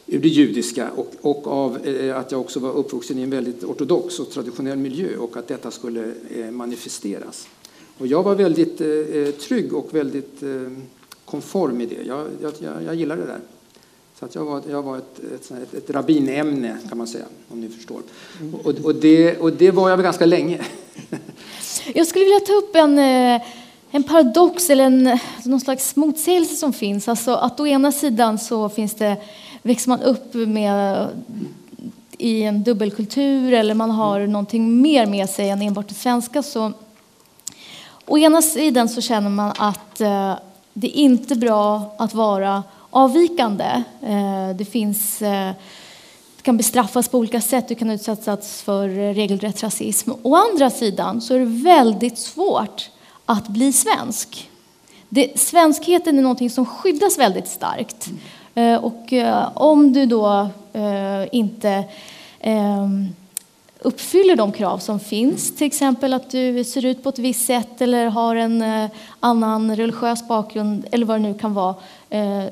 ur det judiska och, och av eh, att jag också var uppvuxen i en väldigt ortodox och traditionell miljö och att detta skulle eh, manifesteras. Och jag var väldigt eh, trygg och väldigt eh, konform i det. Jag, jag, jag gillar det där. Så att jag var, jag var ett, ett, ett, ett rabbinämne kan man säga, om ni förstår. Och, och, det, och det var jag väl ganska länge. <laughs> Jag skulle vilja ta upp en, eh, en paradox eller en, någon slags motsägelse som finns. Alltså att å ena sidan så finns det, växer man upp med i en dubbelkultur eller man har någonting mer med sig än enbart det svenska. Så, å ena sidan så känner man att eh, det är inte bra att vara avvikande. Eh, det finns eh, kan bestraffas på olika sätt, du kan utsättas för regelrätt rasism. Å andra sidan så är det väldigt svårt att bli svensk. Det, svenskheten är någonting som skyddas väldigt starkt. Eh, och om du då inte ehm, uppfyller de krav som finns, till exempel att du ser ut på ett visst sätt eller har en annan religiös bakgrund eller vad det nu kan vara,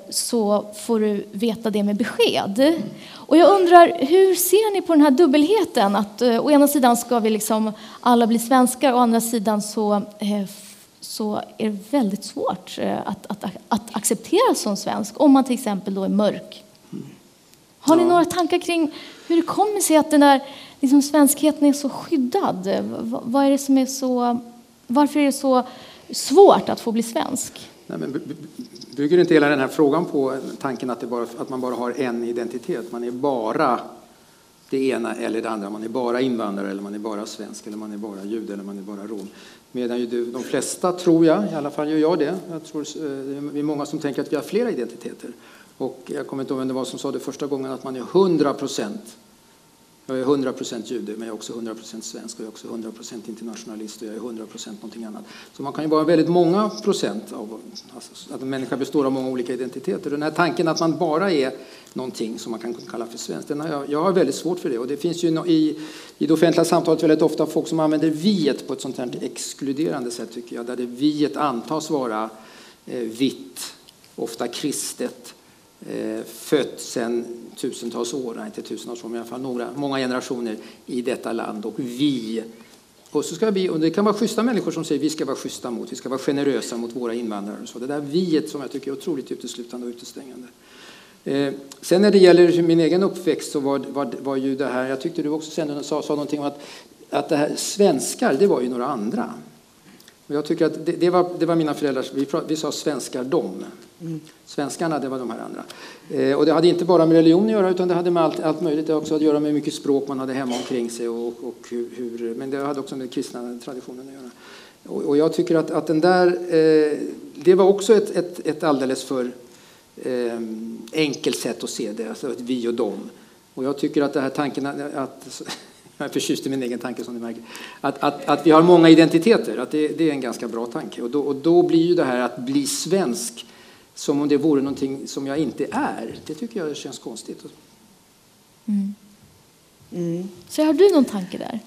så får du veta det med besked. Och jag undrar, hur ser ni på den här dubbelheten? Att å ena sidan ska vi liksom alla bli svenskar, å andra sidan så så är det väldigt svårt att, att, att acceptera som svensk om man till exempel då är mörk. Har ni några tankar kring hur det kommer sig att den där liksom, svenskheten är så skyddad? Vad är det som är så, varför är det så svårt att få bli svensk? Nej, men bygger inte hela den här frågan på tanken att, bara, att man bara har en identitet? Man är bara det ena eller det andra. Man är bara invandrare, eller man är bara svensk, eller man är bara jude, eller man är bara rom. Medan ju de flesta, tror jag, i alla fall gör jag det, jag tror eh, det är många som tänker att vi har flera identiteter. Och jag kommer inte ihåg vem det var som sa det första gången, att man är 100 procent jag är 100 procent jude, men jag är också 100 procent svensk och jag är också 100 procent internationalist och jag är 100 procent någonting annat. Så man kan ju vara väldigt många procent av alltså, att en människa består av många olika identiteter. Den här tanken att man bara är någonting som man kan kalla för svensk, den har jag, jag har väldigt svårt för det. Och det finns ju no, i, i det offentliga samtalet väldigt ofta folk som använder viet på ett sånt här exkluderande sätt tycker jag, där det viet antas vara eh, vitt, ofta kristet, eh, fött sedan tusentals år, nej inte tusentals år, men i alla fall några, många generationer i detta land. Och vi, och så ska vi, och det kan vara schyssta människor som säger vi ska vara schyssta mot, vi ska vara generösa mot våra invandrare. Och så. Det där viet som jag tycker är otroligt uteslutande och utestängande. Eh, sen när det gäller min egen uppväxt så var, var, var ju det här, jag tyckte du också sen sa, sa någonting om att, att det här svenskar, det var ju några andra. Och jag tycker att det, det, var, det var mina föräldrar, vi, vi sa svenskar de. Mm. Svenskarna, det var de här andra. Eh, och det hade inte bara med religion att göra utan det hade med allt, allt möjligt. Det också att göra med hur mycket språk man hade hemma omkring sig. Och, och hur, hur, men det hade också med kristna traditionen att göra. Och, och jag tycker att, att den där, eh, det var också ett, ett, ett alldeles för eh, enkelt sätt att se det, alltså ett vi och dem. Och jag tycker att det här tanken att jag är förtjust i min egen tanke som ni märker. Att, att, att vi har många identiteter, att det, det är en ganska bra tanke. Och då, och då blir ju det här att bli svensk som om det vore någonting som jag inte är. Det tycker jag känns konstigt. Mm. Mm. Så har du någon tanke där?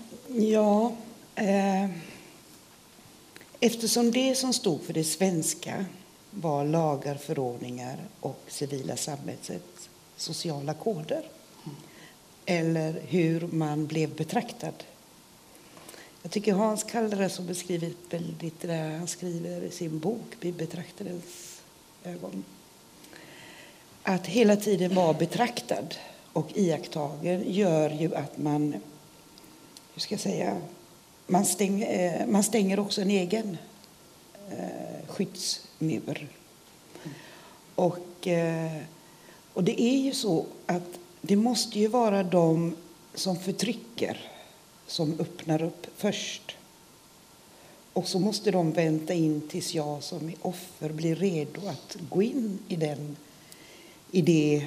Ja. Eh, eftersom det som stod för det svenska var lagar, förordningar och civila samhällets sociala koder eller hur man blev betraktad. Jag tycker Hans Kalderas har beskrivit väldigt det han skriver i sin bok Vi betraktarens ögon. Att hela tiden vara betraktad och iakttagen gör ju att man, hur ska jag säga, man stänger, eh, man stänger också en egen eh, skyddsmur. Och, eh, och det är ju så att det måste ju vara de som förtrycker som öppnar upp först. Och så måste de vänta in tills jag som är offer blir redo att gå in i, den, i, det,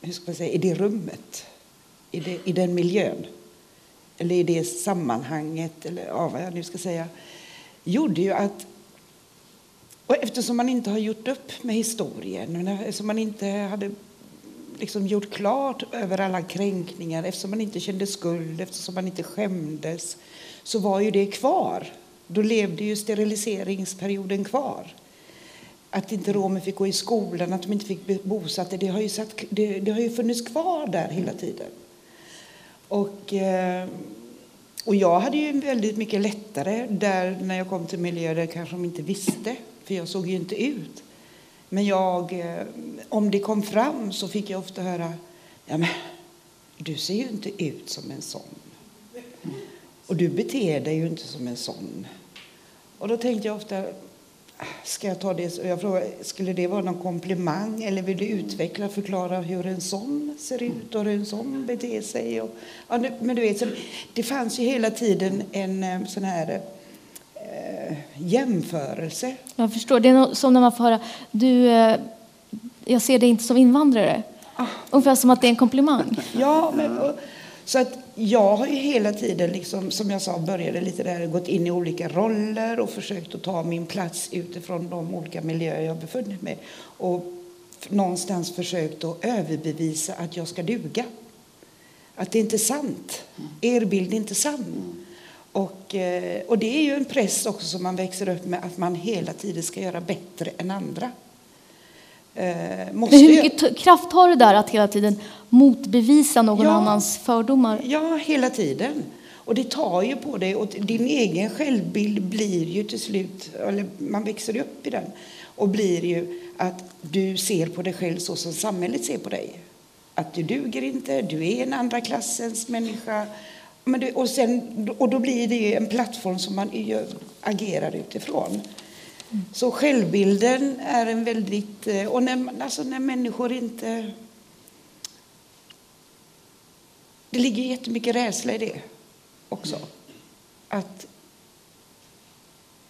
hur ska man säga, i det rummet, i, det, i den miljön eller i det sammanhanget, eller ja, vad jag nu ska säga, gjorde ju att och eftersom man inte har gjort upp med historien, eftersom man inte hade liksom gjort klart över alla kränkningar eftersom man inte kände skuld, eftersom man inte skämdes, så var ju det kvar. Då levde ju steriliseringsperioden kvar. Att inte romer fick gå i skolan, att de inte fick bli bosatta, det har ju, satt, det, det har ju funnits kvar där hela tiden. Och, eh, och jag hade ju väldigt mycket lättare där när jag kom till miljöer där kanske de inte visste, för jag såg ju inte ut men jag, eh, om det kom fram så fick jag ofta höra ja, men, du ser ju inte ut som en sån. Mm. Och du beter dig ju inte som en sån. Och då tänkte jag ofta, ska jag ta det? Och jag frågade, skulle det vara någon komplimang eller vill du utveckla och förklara hur en sån ser ut och hur en sån beter sig? Och, ja, men du vet, så det fanns ju hela tiden en eh, sån här eh, jämförelse. Jag förstår. Det är som när man får höra, du, eh, jag ser dig inte som invandrare. Ah. Ungefär som att det är en komplimang. <laughs> Ja, men, och, så att jag har ju hela tiden, liksom, som jag sa, började lite där, gått in i olika roller och försökt att ta min plats utifrån de olika miljöer jag befunnit mig och någonstans försökt att överbevisa att jag ska duga. Att det inte är sant. Er bild är inte sann. Och, eh, och det är ju en press också som man växer upp med, att man hela tiden ska göra bättre än andra. Eh, måste hur mycket jag... kraft har det där att hela tiden motbevisa någon ja, annans fördomar? Ja, hela tiden. Och det tar ju på dig och din egen självbild blir ju till slut, eller man växer upp i den och blir ju att du ser på dig själv så som samhället ser på dig. Att du duger inte, du är en andra klassens människa. Men det, och, sen, och då blir det en plattform som man agerar utifrån. Så självbilden är en väldigt... Eh, och när, alltså när människor inte... Det ligger jättemycket rädsla i det också. Att,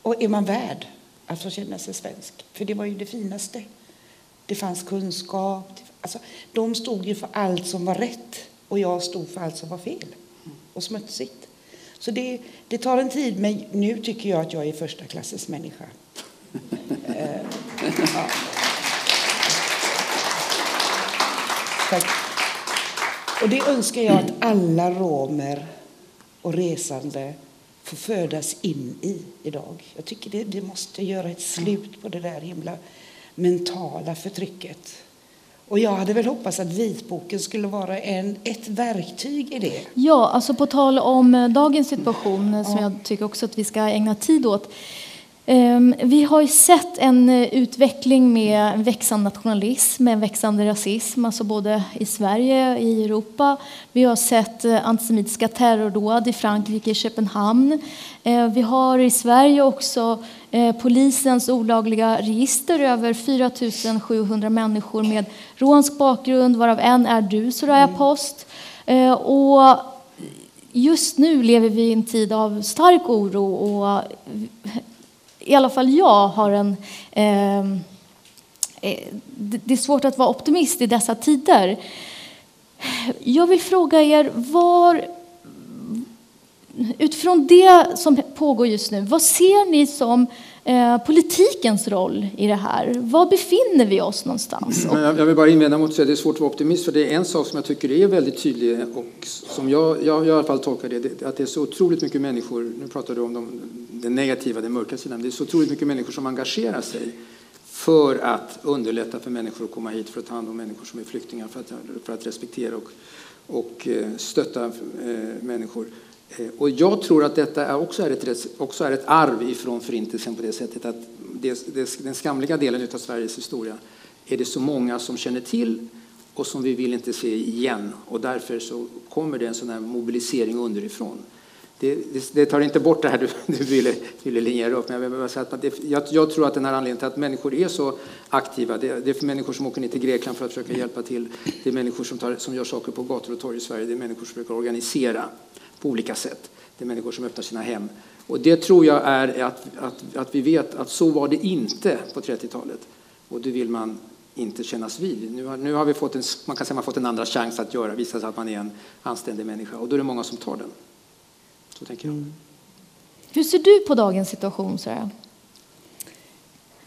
och är man värd att få känna sig svensk? För det var ju det finaste. Det fanns kunskap. Alltså, de stod ju för allt som var rätt och jag stod för allt som var fel och smutsigt. Så det, det tar en tid, men nu tycker jag att jag är första klassens människa. <laughs> Eh, ja. Tack. Och det önskar jag att alla romer och resande får födas in i idag. Jag tycker det, det måste göra ett slut på det där himla mentala förtrycket. Och jag hade väl hoppats att vitboken skulle vara en, ett verktyg i det. Ja, alltså på tal om dagens situation som jag tycker också att vi ska ägna tid åt. Ehm, vi har ju sett en eh, utveckling med växande nationalism, en växande rasism, alltså både i Sverige och i Europa. Vi har sett eh, antisemitiska terrordåd i Frankrike, i Köpenhamn. Ehm, vi har i Sverige också eh, polisens olagliga register över 4 700 människor med romsk bakgrund, varav en är du, Soraya Post. Ehm, och just nu lever vi i en tid av stark oro och i alla fall jag har en... Ehm, eh, det är svårt att vara optimist i dessa tider. Jag vill fråga er, var, utifrån det som pågår just nu, vad ser ni som eh, politikens roll i det här? Var befinner vi oss någonstans? Jag vill bara invända mot att det är svårt att vara optimist, för det är en sak som jag tycker är väldigt tydlig och som jag, jag i alla fall tolkar det, att det är så otroligt mycket människor, nu pratar du om de den negativa, den mörka sidan. Det är så otroligt mycket människor som engagerar sig för att underlätta för människor att komma hit för att ta hand om människor som är flyktingar, för att, för att respektera och, och eh, stötta eh, människor. Eh, och jag tror att detta också, är ett, också är ett arv ifrån Förintelsen på det sättet att det, det, den skamliga delen av Sveriges historia är det så många som känner till och som vi vill inte se igen. Och därför så kommer det en sån här mobilisering underifrån det, det, det tar inte bort det här du, du ville, ville linjera upp. Men jag, vill bara säga att det, jag, jag, tror att den här anledningen till att människor är så aktiva, det, det är för människor som åker ner till Grekland för att försöka hjälpa till. Det är människor som, tar, som gör saker på gator och torg i Sverige. Det är människor som försöker organisera på olika sätt. Det är människor som öppnar sina hem. Och det tror jag är att, att, att vi vet att så var det inte på 30-talet. Och det vill man inte kännas vid. Nu har, nu har vi fått en, man kan säga man fått en andra chans att göra, visa sig att man är en anständig människa. Och då är det många som tar den. Så tänker jag. Mm. Hur ser du på dagens situation? Så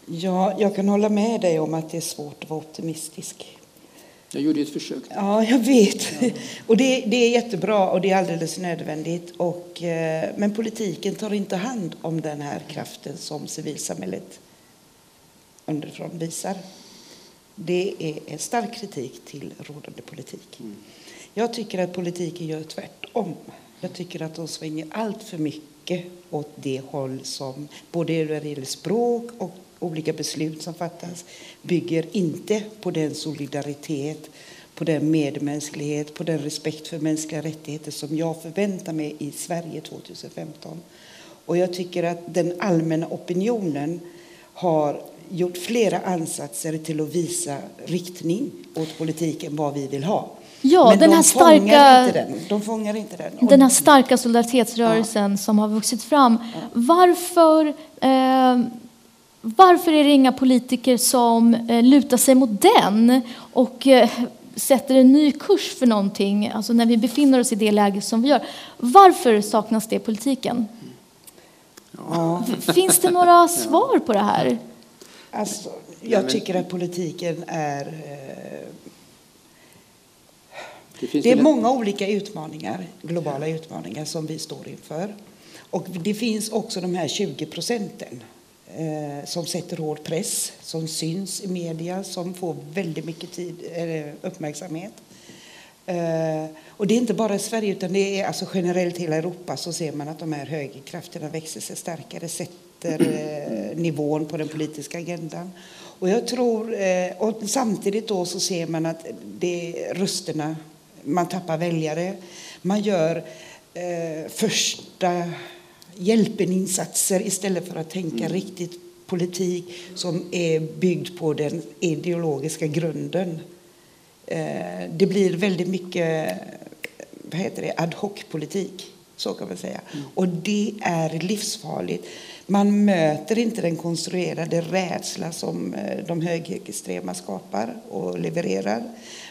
Ja, jag kan hålla med dig om att det är svårt att vara optimistisk. Jag gjorde ett försök. Ja, jag vet. Ja. Och det, det, är jättebra och det är alldeles nödvändigt. Och, eh, men politiken tar inte hand om den här kraften som civilsamhället underifrån visar. Det är en stark kritik till rådande politik. Mm. Jag tycker att politiken gör tvärtom. Jag tycker att de svänger allt för mycket åt det håll som både när det gäller språk och olika beslut som fattas bygger inte på den solidaritet, på den medmänsklighet, på den respekt för mänskliga rättigheter som jag förväntar mig i Sverige 2015. Och jag tycker att den allmänna opinionen har gjort flera ansatser till att visa riktning åt politiken, vad vi vill ha. Ja, Men den de, här starka- inte den. de fångar inte den. Och Den här starka solidaritetsrörelsen som har vuxit fram. Varför, eh, varför är det inga politiker som eh, lutar sig mot den och eh, sätter en ny kurs för någonting, alltså när vi befinner oss i det läge som vi gör? Varför saknas det i politiken? ja, Finns det några svar på det här? alltså, jag tycker att politiken är... Eh, Det, är många olika utmaningar, globala utmaningar som vi står inför. Och det finns också de här 20 procenten Eh, som sätter hård press, som syns i media, som får väldigt mycket tid, eh, uppmärksamhet. Eh, och det är inte bara i Sverige, utan det är alltså generellt i hela Europa så ser man att de här högerkrafterna växer sig starkare, sätter nivån på den politiska agendan. Och jag tror, och samtidigt då så ser man att det är rösterna, man tappar väljare, man gör första hjälpeninsatser istället för att tänka riktigt politik som är byggd på den ideologiska grunden. Eh, det blir väldigt mycket vad heter det, ad hoc-politik. Så kan man säga. Och det är livsfarligt. Man möter inte den konstruerade rädsla som eh, de högerextrema skapar och levererar.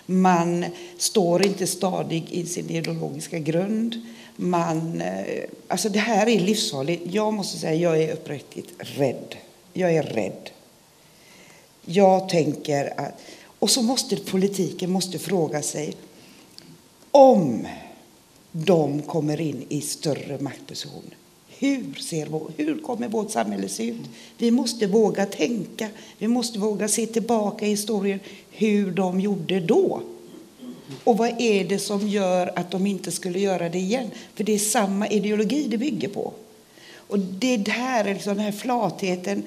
Man står inte stadig i sin ideologiska grund. Man, eh, alltså det här är livsfarligt. Jag måste säga jag är uppriktigt rädd. Jag är rädd. Jag tänker att... Och så måste politiken måste fråga sig om de kommer in i större maktposition. Hur, ser vår, hur kommer vårt samhälle se ut? Vi måste våga tänka. Vi måste våga se tillbaka i historien hur de gjorde då. Och vad är det som gör att de inte skulle göra det igen? För det är samma ideologi det bygger på. Och det där, liksom, den här flatheten.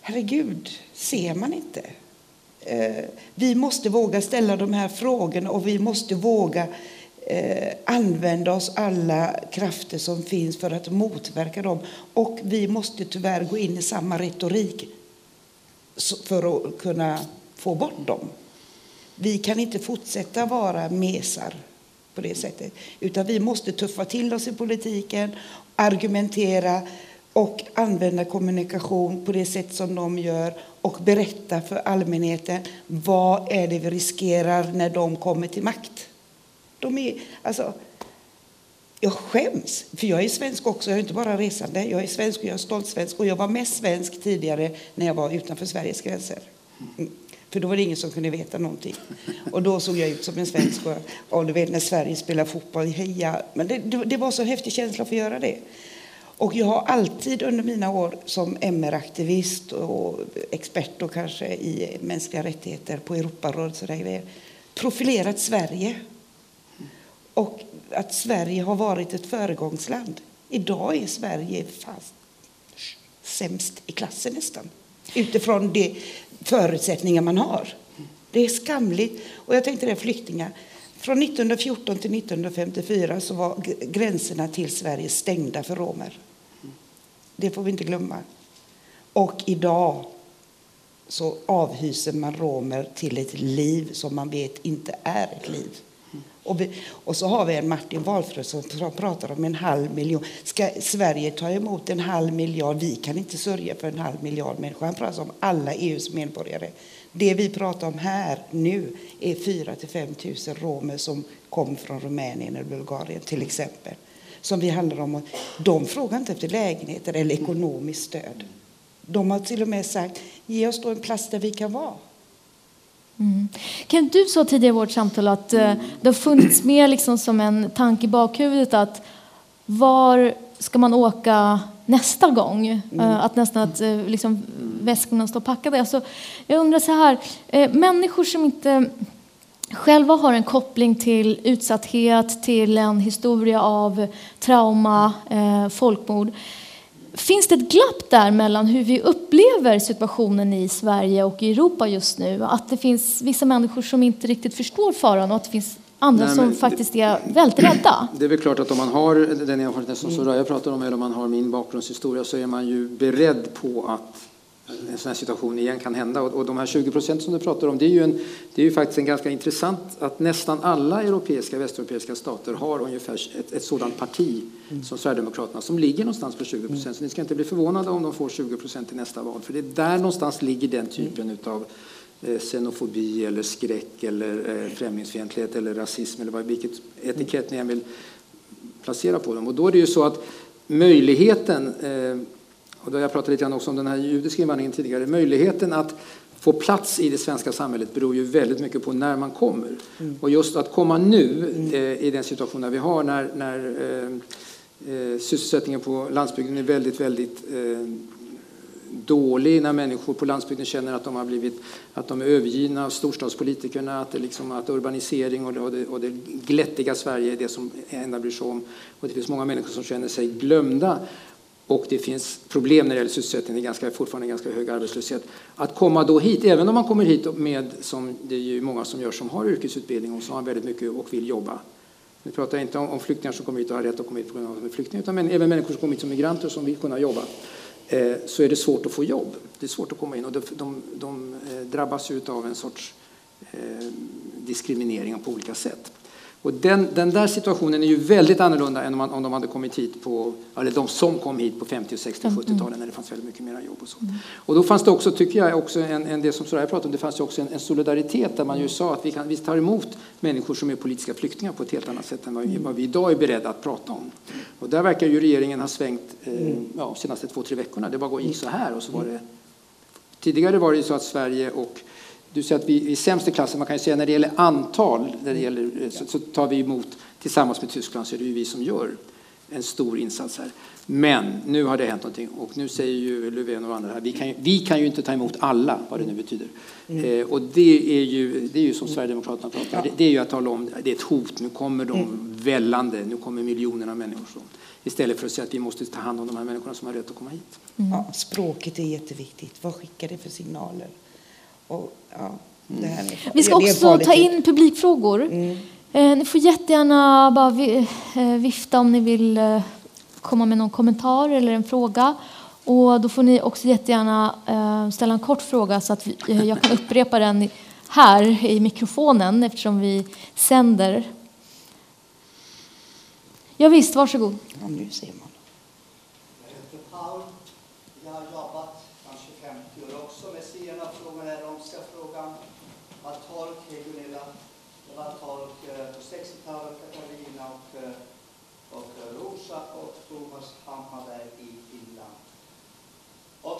Herregud, ser man inte? Eh, vi måste våga ställa de här frågorna och vi måste våga eh, använda oss alla krafter som finns för att motverka dem. Och vi måste tyvärr gå in i samma retorik för att kunna få bort dem. Vi kan inte fortsätta vara mesar på det sättet. Utan vi måste tuffa till oss i politiken, argumentera och använda kommunikation på det sätt som de gör och berätta för allmänheten vad är det vi riskerar när de kommer till makt. De är, alltså, jag skäms, för jag är svensk också. Jag är inte bara resande. Jag är svensk och jag är stolt svensk. Och jag var mest svensk tidigare när jag var utanför Sveriges gränser. Mm. För då var det ingen som kunde veta någonting. Och då såg jag ut som en svensk. Och, och du vet när Sverige spelar fotboll, heja. Men det, det, det var så häftig känsla att få göra det. Och jag har alltid under mina år som MR-aktivist och expert och kanske i mänskliga rättigheter på Europarådet och sådär grejer, profilerat Sverige. Och att Sverige har varit ett föregångsland. Idag är Sverige fast sämst i klassen nästan. Utifrån de förutsättningar man har. Det är skamligt. Och jag tänkte det, flyktingar. Från 1914 till 1954 så var gränserna till Sverige stängda för romer. Det får vi inte glömma. Och idag så avhyser man romer till ett liv som man vet inte är ett liv. Och, vi, och så har vi en Martin Wahlfrös som pratar om en halv miljon. Ska Sverige ta emot en halv miljard? Vi kan inte sörja för en halv miljard människor. Han pratar om alla EUs medborgare. Det vi pratar om här nu är 4 till 5 000 romer som kom från Rumänien eller Bulgarien till exempel. Som vi handlar om. De frågar inte efter lägenheter eller ekonomiskt stöd. De har till och med sagt, ge oss då en plats där vi kan vara. Mm. Kent, du sa tidigare i vårt samtal att eh, det har funnits med liksom som en tanke i bakhuvudet att var ska man åka nästa gång? Eh, att nästan att eh, liksom, väskorna står packade. Alltså, jag undrar så här, människor som inte själva har en koppling till utsatthet, till en historia av trauma, folkmord. Finns det ett glapp där mellan hur vi upplever situationen i Sverige och i Europa just nu? Att det finns vissa människor som inte riktigt förstår faran och att det finns andra Nej, som faktiskt är väldigt rädda? <clears throat> Det är väl klart att om man har den erfarenhet som Soraya pratar om eller om man har min bakgrundshistoria så är man ju beredd på att en sån här situation igen kan hända. Och, och de här 20 procent som du pratar om, det är, ju en, det är ju faktiskt en ganska intressant att nästan alla europeiska, västeuropeiska stater har ungefär ett, ett sådant parti som Sverigedemokraterna som ligger någonstans på 20 procent. Så ni ska inte bli förvånade om de får 20 procent i nästa val. För det är där någonstans ligger den typen utav eh, xenofobi eller skräck eller eh, främlingsfientlighet eller rasism eller vad, vilket etikett ni än vill placera på dem. Och då är det ju så att möjligheten eh, och då har jag pratat lite grann också om den här judiska invandringen tidigare. Möjligheten att få plats i det svenska samhället beror ju väldigt mycket på när man kommer. Mm. Och just att komma nu eh, i den situationen vi har när, när eh, eh, sysselsättningen på landsbygden är väldigt, väldigt eh, dålig när människor på landsbygden känner att de har blivit att de är övergivna av storstadspolitikerna, att, det liksom, att urbanisering och det, och, det, och det glättiga Sverige är det som enda bryr sig om. Och det finns många människor som känner sig glömda och det finns problem när det gäller sysselsättning, det är ganska, fortfarande ganska hög arbetslöshet. Att komma då hit, även om man kommer hit med, som det är ju många som gör som har yrkesutbildning och som har väldigt mycket och vill jobba. Nu pratar jag inte om, om flyktingar som kommer hit och har rätt att komma hit på grund av att de är flyktingar, utan men, även människor som kommer hit som migranter som vill kunna jobba. Eh, så är det svårt att få jobb. Det är svårt att komma in och de, de, de eh, drabbas ju av en sorts eh, diskriminering på olika sätt. Och den, den, där situationen är ju väldigt annorlunda än om, man, om de hade kommit hit på, eller de som kom hit på 50, 60, 70-talen när det fanns väldigt mycket mer jobb och så. Mm. Och då fanns det också, tycker jag, också en, en det som Soraya pratade om, det fanns också en, en, solidaritet där man ju sa att vi, kan, vi tar emot människor som är politiska flyktingar på ett helt annat sätt än vad vi, vad vi idag är beredda att prata om. Och där verkar ju regeringen ha svängt eh, mm. ja, de senaste två, tre veckorna. Det bara gick så här och så var det Tidigare var det så att Sverige och du säger att vi är sämst i klassen. Man kan ju säga när det gäller antal, när det gäller, så, så tar vi emot tillsammans med Tyskland så är det ju vi som gör en stor insats här. Men nu har det hänt någonting och nu säger ju Löfven och andra här, vi kan ju, vi kan ju inte ta emot alla, vad det nu betyder. Mm. Eh, och det är, ju, det är ju som Sverigedemokraterna pratar, ja. det, det, är ju att tala om, det är ett hot, nu kommer de mm. vällande, nu kommer miljonerna människor. Så. Istället för att säga att vi måste ta hand om de här människorna som har rätt att komma hit. Mm. Ja, språket är jätteviktigt, vad skickar det för signaler? Och, ja, vi ska också ta in publikfrågor. Mm. Eh, ni får jättegärna bara vi, eh, vifta om ni vill eh, komma med någon kommentar eller en fråga. Och då får ni också jättegärna ställa en kort fråga så att vi, jag kan upprepa den här i mikrofonen eftersom vi sänder. Ja, visst, varsågod. Ja, nu ser man.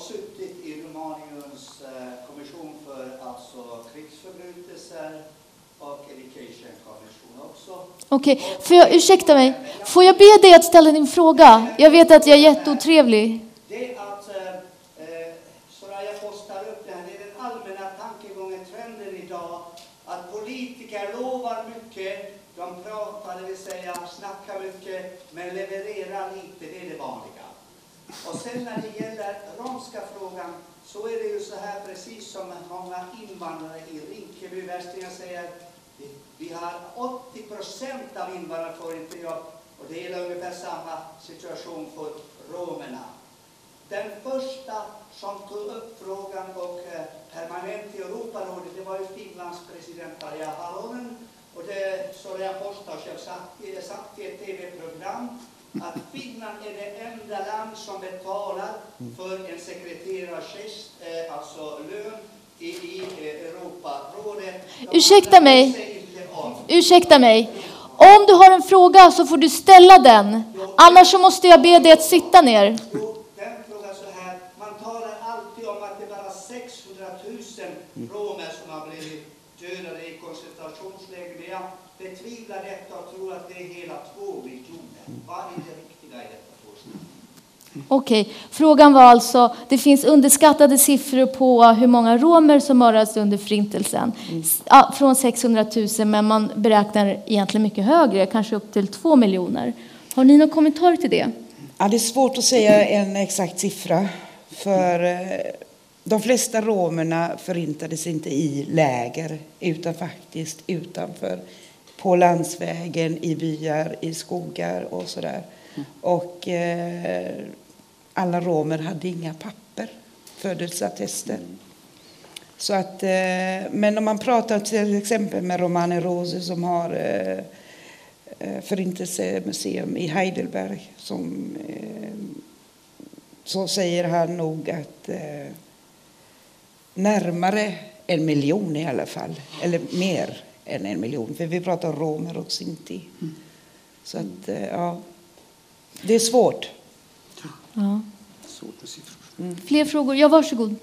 Suttit i Rumaniens eh, kommission för alltså krigsförbrytelser och education kommission också. Okej, okay. får jag, ursäkta mig, får jag be dig att ställa din fråga? Jag vet att jag är jätteotrevlig. Det att eh, eh, Soraya postar upp det här, det är den allmänna tankegången, trenden idag, att politiker lovar mycket, de pratar, det vill säga snackar mycket, men levererar lite, det är det vanliga. Och sen när det gäller romska frågan så är det ju så här precis som många invandrare i Rinkeby, Västringen säger vi, vi har 80 procent av invandrare får inte jobb och det är ungefär samma situation för romerna. Den första som tog upp frågan och eh, permanent i Europarådet det var ju Finlands president Tarja Halonen. Och det Soraya Postas, har satt, satt i ett tv-program att Finland är det enda land som betalar för en sekreterartjänst, eh, alltså lön, i, i eh, Europarådet. Ursäkta mig. Ursäkta mig. Om du har en fråga så får du ställa den. Annars så måste jag be dig att sitta ner. Jo, den frågan så här. Man talar alltid om att det bara 600 000 romer som har blivit dödade i koncentrationsläger. Jag betvivlar detta och tror att det är hela två miljoner. Vad är det riktiga i detta Okej, okay. frågan var alltså, det finns underskattade siffror på hur många romer som mördades under förintelsen. Mm. Ja, från 600 000, men man beräknar egentligen mycket högre, kanske upp till 2 miljoner. Har ni någon kommentar till det? Ja, det är svårt att säga en exakt siffra. För eh, de flesta romerna förintades inte i läger utan faktiskt utanför. På landsvägen, i byar, i skogar och sådär. Och eh, alla romer hade inga papper, födelseattester. Så att, eh, men om man pratar till exempel med Romane Rose som har eh, eh Förintelsemuseum i Heidelberg som, eh, så säger han nog att eh, närmare en miljon i alla fall, eller mer än en miljon, för vi pratar romer och sinti. Så att, eh, ja, det är svårt. Ja. Svårt med siffror. Fler frågor? Ja, varsågod.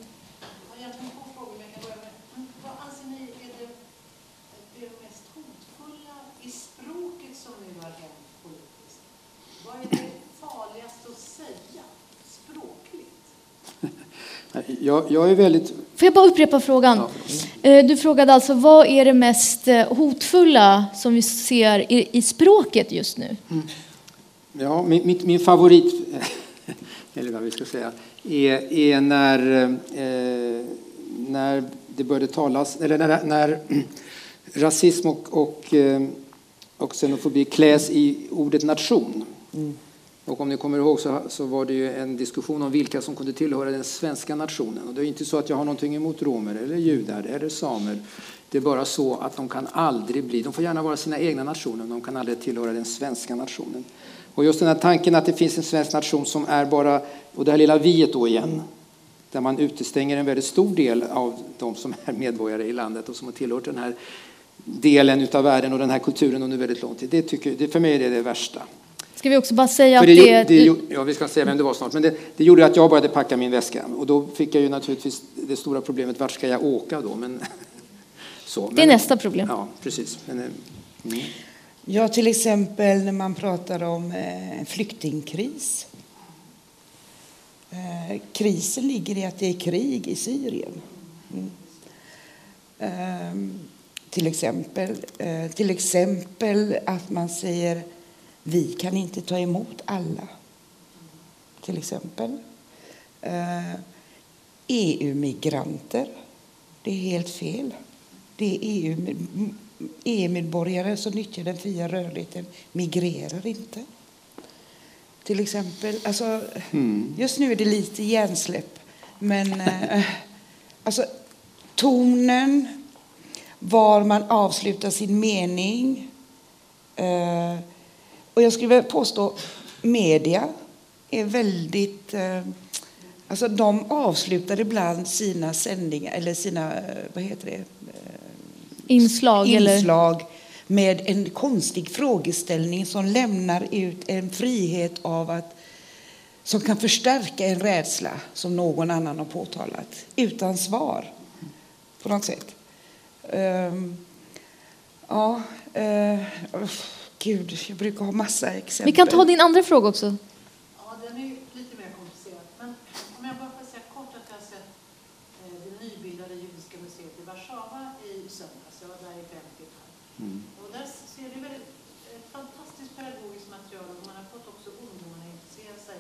Jag, jag är väldigt... Får jag bara upprepa frågan? Eh, Du frågade alltså vad är det mest eh, hotfulla som vi ser i, i språket just nu? Ja, min, min, min favorit, <laughs> eller vad vi ska säga, är, är när, eh, när det började talas, eller när, när <clears throat> rasism och, och, eh, och xenofobi kläs i ordet nation. Och om ni kommer ihåg så, så var det ju en diskussion om vilka som kunde tillhöra den svenska nationen. Och det är inte så att jag har någonting emot romer eller judar eller samer. Det är bara så att de kan aldrig bli, de får gärna vara sina egna nationer, men de kan aldrig tillhöra den svenska nationen. Och just den här tanken att det finns en svensk nation som är bara, och det här lilla viet då igen, där man utestänger en väldigt stor del av de som är medborgare i landet och som har tillhört den här delen av världen och den här kulturen under väldigt lång tid. Det tycker, det, för mig är det det värsta. Ska vi också bara säga För att det, det... det, ja, vi ska säga vem det var snart. Men det, det gjorde att jag började packa min väska. Och då fick jag ju naturligtvis det stora problemet, vart ska jag åka då? Men, <laughs> så. Det är Men- nästa problem. Ja, precis. Men, eh, mm. Ja, till exempel när man pratar om eh, flyktingkris. Eh, krisen ligger i att det är krig i Syrien. Mm. Ehm, till, exempel, eh, till exempel att man säger vi kan inte ta emot alla. Till exempel. Eh, EU-migranter. Det är helt fel. Det är EU, EU-medborgare som nyttjar den fria rörligheten migrerar inte. Till exempel, alltså, just nu är det lite hjärnsläpp, men eh, alltså, tonen, var man avslutar sin mening. Eh, och jag skulle påstå media är väldigt... Eh, alltså de avslutar ibland sina sändningar, eller sina, eh, vad heter det? Inslag, eller... inslag med en konstig frågeställning som lämnar ut en frihet av att som kan förstärka en rädsla som någon annan har påtalat utan svar på något sätt. Ehm, ja, uh, gud, jag brukar ha massa exempel. Vi kan ta din andra fråga också. Ja, den är lite mer komplicerad. Men om jag bara får säga kort att jag har sett eh, det nybildade judiska museet i Warszawa i söndags. Jag var där i fem timmar. Och där ser det väldigt ett fantastiskt pedagogiskt material och man har fått också ungdomarna att intressera sig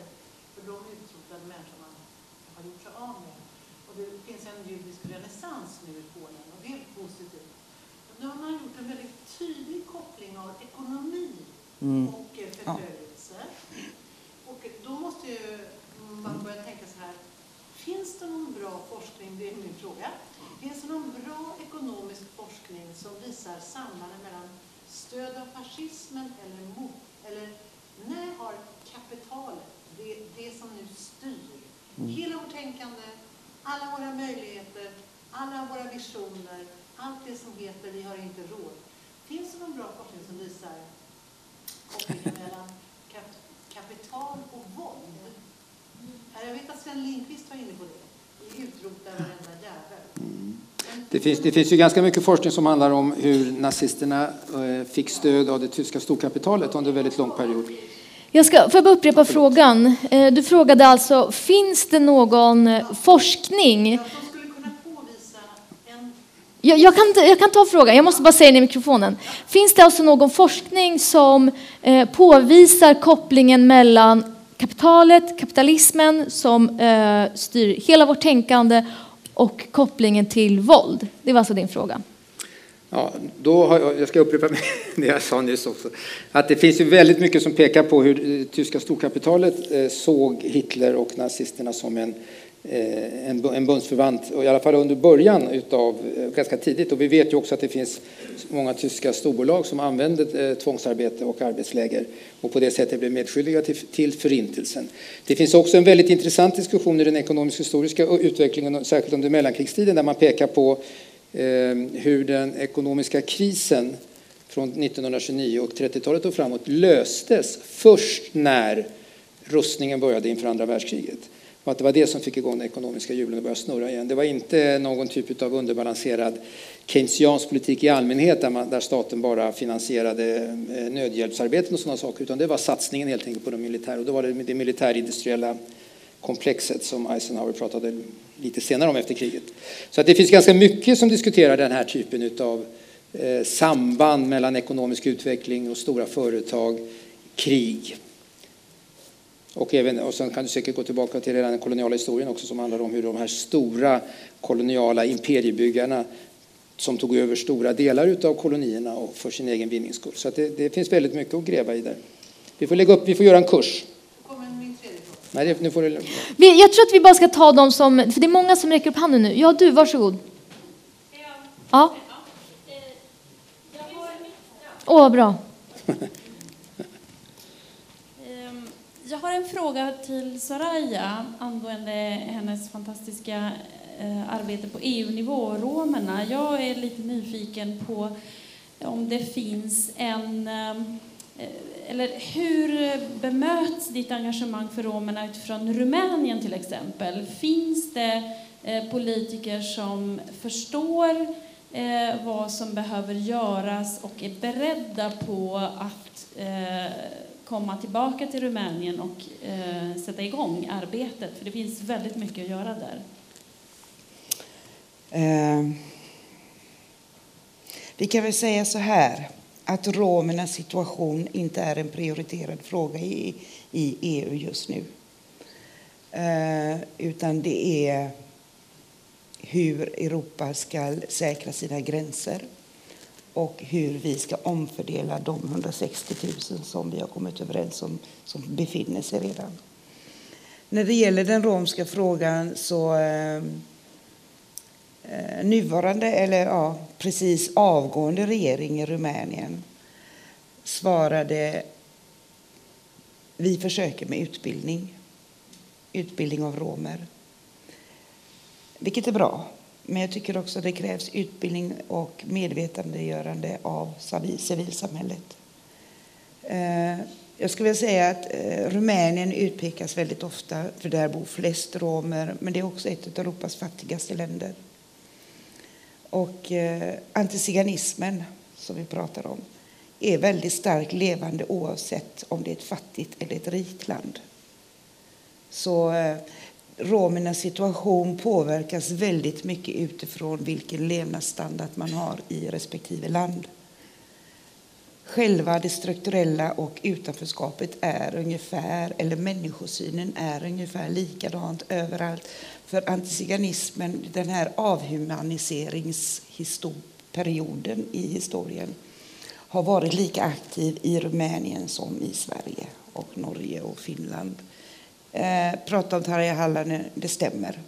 för de utrotade människor man har gjort sig av med. Och det finns en judisk renässans nu i Polen och det är positivt. Nu har man gjort en väldigt tydlig koppling av ekonomi och eh, förföljelse. Och då måste ju man börja tänka så här. Finns det någon bra forskning, det är min fråga. Finns det någon bra ekonomisk forskning som visar sambandet mellan stöd av fascismen eller mot, eller när har kapitalet, det, det som nu styr, hela vårt tänkande, alla våra möjligheter, alla våra visioner, allt det som heter vi har inte råd. Finns det någon bra forskning som visar kopplingen mellan kap- kapital och våld? Jag vet att Sven Lindqvist var inne på det. Vi utrotar varenda jävel. Men Det finns, det finns ju ganska mycket forskning som handlar om hur nazisterna eh, fick stöd av det tyska storkapitalet under en väldigt lång period. Jag ska, får jag bara upprepa frågan? Eh, Du frågade alltså, finns det någon forskning? som skulle kunna påvisa en jag, jag, kan, jag kan ta frågan, jag måste bara säga den i mikrofonen. Finns det alltså någon forskning som eh, påvisar kopplingen mellan kapitalet, kapitalismen som eh, styr hela vårt tänkande och kopplingen till våld? Det var alltså din fråga. Ja, då har jag, jag ska upprepa <laughs> det jag sa nyss också. Att det finns ju väldigt mycket som pekar på hur det tyska storkapitalet eh, såg Hitler och nazisterna som en, eh, Eh, en, en bundsförvant, och i alla fall under början utav, eh, ganska tidigt. Och vi vet ju också att det finns många tyska storbolag som använder eh, tvångsarbete och arbetsläger och på det sättet blir medskyldiga till, till förintelsen. Det finns också en väldigt intressant diskussion i den ekonomisk historiska utvecklingen, särskilt under mellankrigstiden, där man pekar på eh, hur den ekonomiska krisen från 1929 och 30-talet och framåt löstes först när rustningen började inför andra världskriget. Och att det var det som fick igång den ekonomiska hjulen att börja snurra igen. Det var inte någon typ av underbalanserad keynesiansk politik i allmänhet där, man, där staten bara finansierade eh, nödhjälpsarbeten och sådana saker, utan det var satsningen helt enkelt på de militära. Och då var det det militärindustriella komplexet som Eisenhower pratade lite senare om efter kriget. Så att det finns ganska mycket som diskuterar den här typen av eh, samband mellan ekonomisk utveckling och stora företag, krig. Och, även, och sen kan du säkert gå tillbaka till den koloniala historien också som handlar om hur de här stora koloniala imperiebyggarna som tog över stora delar av kolonierna och för sin egen vinnings skull. Så det, det, finns väldigt mycket att gräva i där. Vi får, lägga upp, vi får göra en kurs. Nej, nu får du... Jag tror att vi bara ska ta dem som, för det är många som räcker upp handen nu. Ja, du, varsågod. Ja. Åh, oh, bra. <laughs> Jag har en fråga till Soraya angående hennes fantastiska eh, arbete på EU-nivå, romerna. Jag är lite nyfiken på om det finns en Eh, eller hur bemöts ditt engagemang för romerna utifrån Rumänien till exempel? Finns det eh, politiker som förstår eh, vad som behöver göras och är beredda på att eh, komma tillbaka till Rumänien och eh, sätta igång arbetet? För det finns väldigt mycket att göra där. Eh, vi kan väl säga så här att romernas situation inte är en prioriterad fråga i, i EU just nu. Eh, utan det är hur Europa ska säkra sina gränser och hur vi ska omfördela de 160 000 som vi har kommit överens om som befinner sig redan. När det gäller den romska frågan så eh, eh, nuvarande, eller ja, precis avgående regering i Rumänien svarade vi försöker med utbildning, utbildning av romer. Vilket är bra, men jag tycker också att det krävs utbildning och medvetandegörande av civilsamhället. Eh, jag skulle vilja säga att eh, Rumänien utpekas väldigt ofta, för där bor flest romer, men det är också ett av Europas fattigaste länder. Och eh, antiziganismen, som vi pratar om, är väldigt starkt levande oavsett om det är ett fattigt eller ett rikt land. Så romernas situation påverkas väldigt mycket utifrån vilken levnadsstandard man har i respektive land. Själva det strukturella och utanförskapet är ungefär, eller människosynen är ungefär likadant överallt. För antiziganismen, den här avhumaniseringsperioden i historien har varit lika aktiv i Rumänien som i Sverige och Norge och Finland. Eh, prata om Tarja Halonen, det stämmer.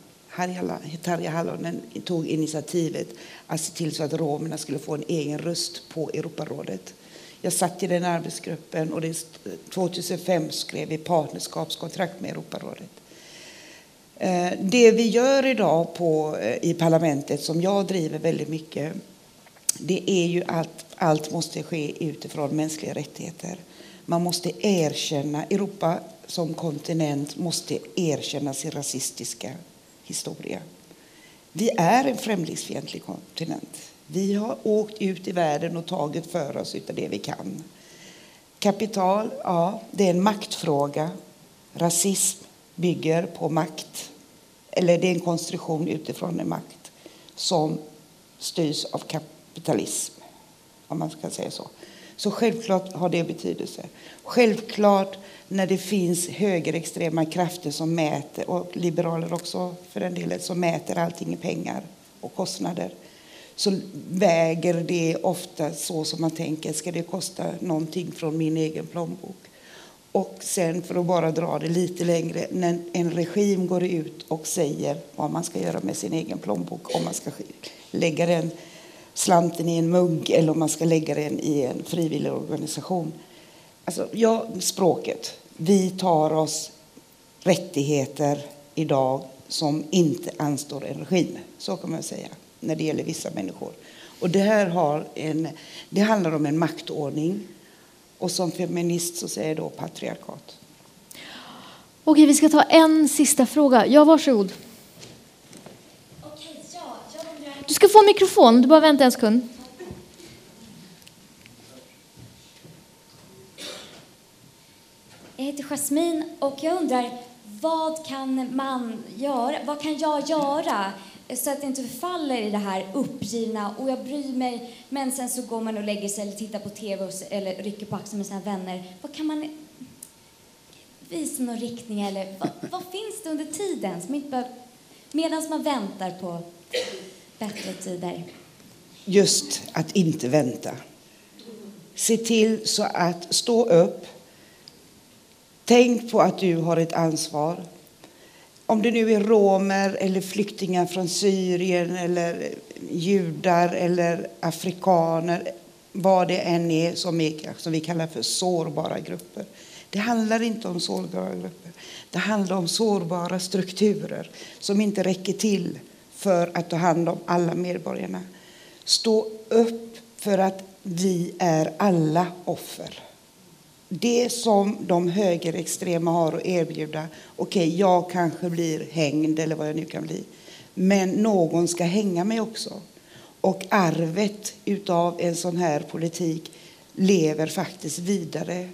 Tarja Halonen tog initiativet att se till så att romerna skulle få en egen röst på Europarådet. Jag satt i den arbetsgruppen och 2005 skrev vi partnerskapskontrakt med Europarådet. Eh, det vi gör idag på, eh, i parlamentet, som jag driver väldigt mycket, det är ju att allt måste ske utifrån mänskliga rättigheter. Man måste erkänna, Europa som kontinent måste erkänna sin rasistiska historia. Vi är en främlingsfientlig kontinent. Vi har åkt ut i världen och tagit för oss av det vi kan. Kapital, ja, det är en maktfråga. Rasism bygger på makt. Eller det är en konstruktion utifrån en makt som styrs av kapitalism, om man ska säga så. Så självklart har det betydelse. Självklart när det finns högerextrema krafter som mäter, och liberaler också för den delen, som mäter allting i pengar och kostnader så väger det ofta så som man tänker, ska det kosta någonting från min egen plånbok? Och sen för att bara dra det lite längre, när en regim går ut och säger vad man ska göra med sin egen plånbok, om man ska lägga den slanten i en mugg eller om man ska lägga den i en frivillig organisation. Alltså, ja, språket. Vi tar oss rättigheter idag som inte anstår en regim, så kan man säga, när det gäller vissa människor. Och det här har en, det handlar om en maktordning och som feminist så säger jag då patriarkat. Okej, vi ska ta en sista fråga. Ja, varsågod. Du ska få en mikrofon, du bara vänta en sekund. Jag heter Jasmin och jag undrar vad kan man göra, vad kan jag göra så att det inte förfaller i det här uppgivna och jag bryr mig men sen så går man och lägger sig eller tittar på tv och, eller rycker på axeln med sina vänner. Vad kan man visa någon riktning eller vad, vad finns det under tiden som inte medan man väntar på bättre tider? Just att inte vänta. Se till så att stå upp. Tänk på att du har ett ansvar. Om det nu är romer eller flyktingar från Syrien eller judar eller afrikaner, vad det än är som, är, som vi kallar för sårbara grupper. Det handlar inte om sårbara grupper. Det handlar om sårbara strukturer som inte räcker till för att ta hand om alla medborgarna. Stå upp för att vi är alla offer det som de högerextrema har att erbjuda, okej, okay, jag kanske blir hängd eller vad jag nu kan bli, men någon ska hänga mig också. Och arvet utav en sån här politik lever faktiskt vidare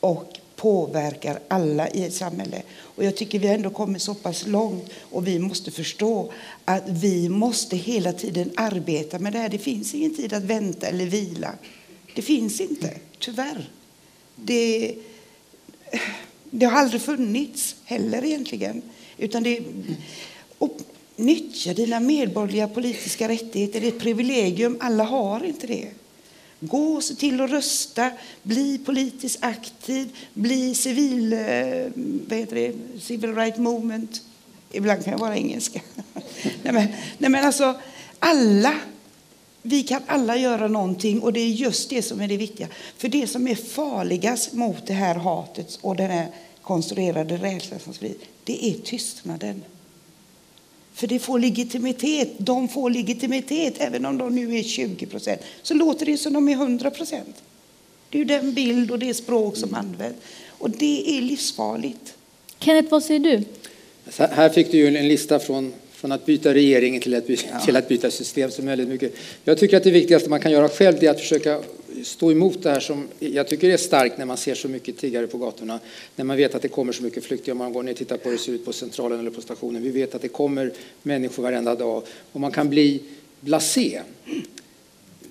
och påverkar alla i ett samhälle. Och jag tycker vi har ändå kommit så pass långt och vi måste förstå att vi måste hela tiden arbeta med det här. Det finns ingen tid att vänta eller vila. Det finns inte, tyvärr. Det, det har aldrig funnits heller egentligen. Utan det, och nyttja dina medborgerliga politiska rättigheter. Det är ett privilegium. Alla har inte det. Gå och se till att rösta, bli politiskt aktiv, bli civil, eh, vad heter det? civil right movement. Ibland kan jag vara engelska. <laughs> nej, men, nej men alltså, alla vi kan alla göra någonting och det är just det som är det viktiga. För det som är farligast mot det här hatet och den här konstruerade rädslan som sprids, det är tystnaden. För det får legitimitet. De får legitimitet, även om de nu är 20 procent. Så låter det som de är 100 procent. Det är den bild och det språk som används. Och det är livsfarligt. Kenneth, vad säger du? Här fick du ju en lista från från att byta regering till att byta, ja. till att byta system. Så väldigt mycket. Jag tycker att det viktigaste man kan göra själv är att försöka stå emot det här som jag tycker är starkt när man ser så mycket tiggare på gatorna. När man vet att det kommer så mycket flyktingar. Man går ner och tittar på hur det ser ut på centralen eller på stationen. Vi vet att det kommer människor varenda dag och man kan bli blasé.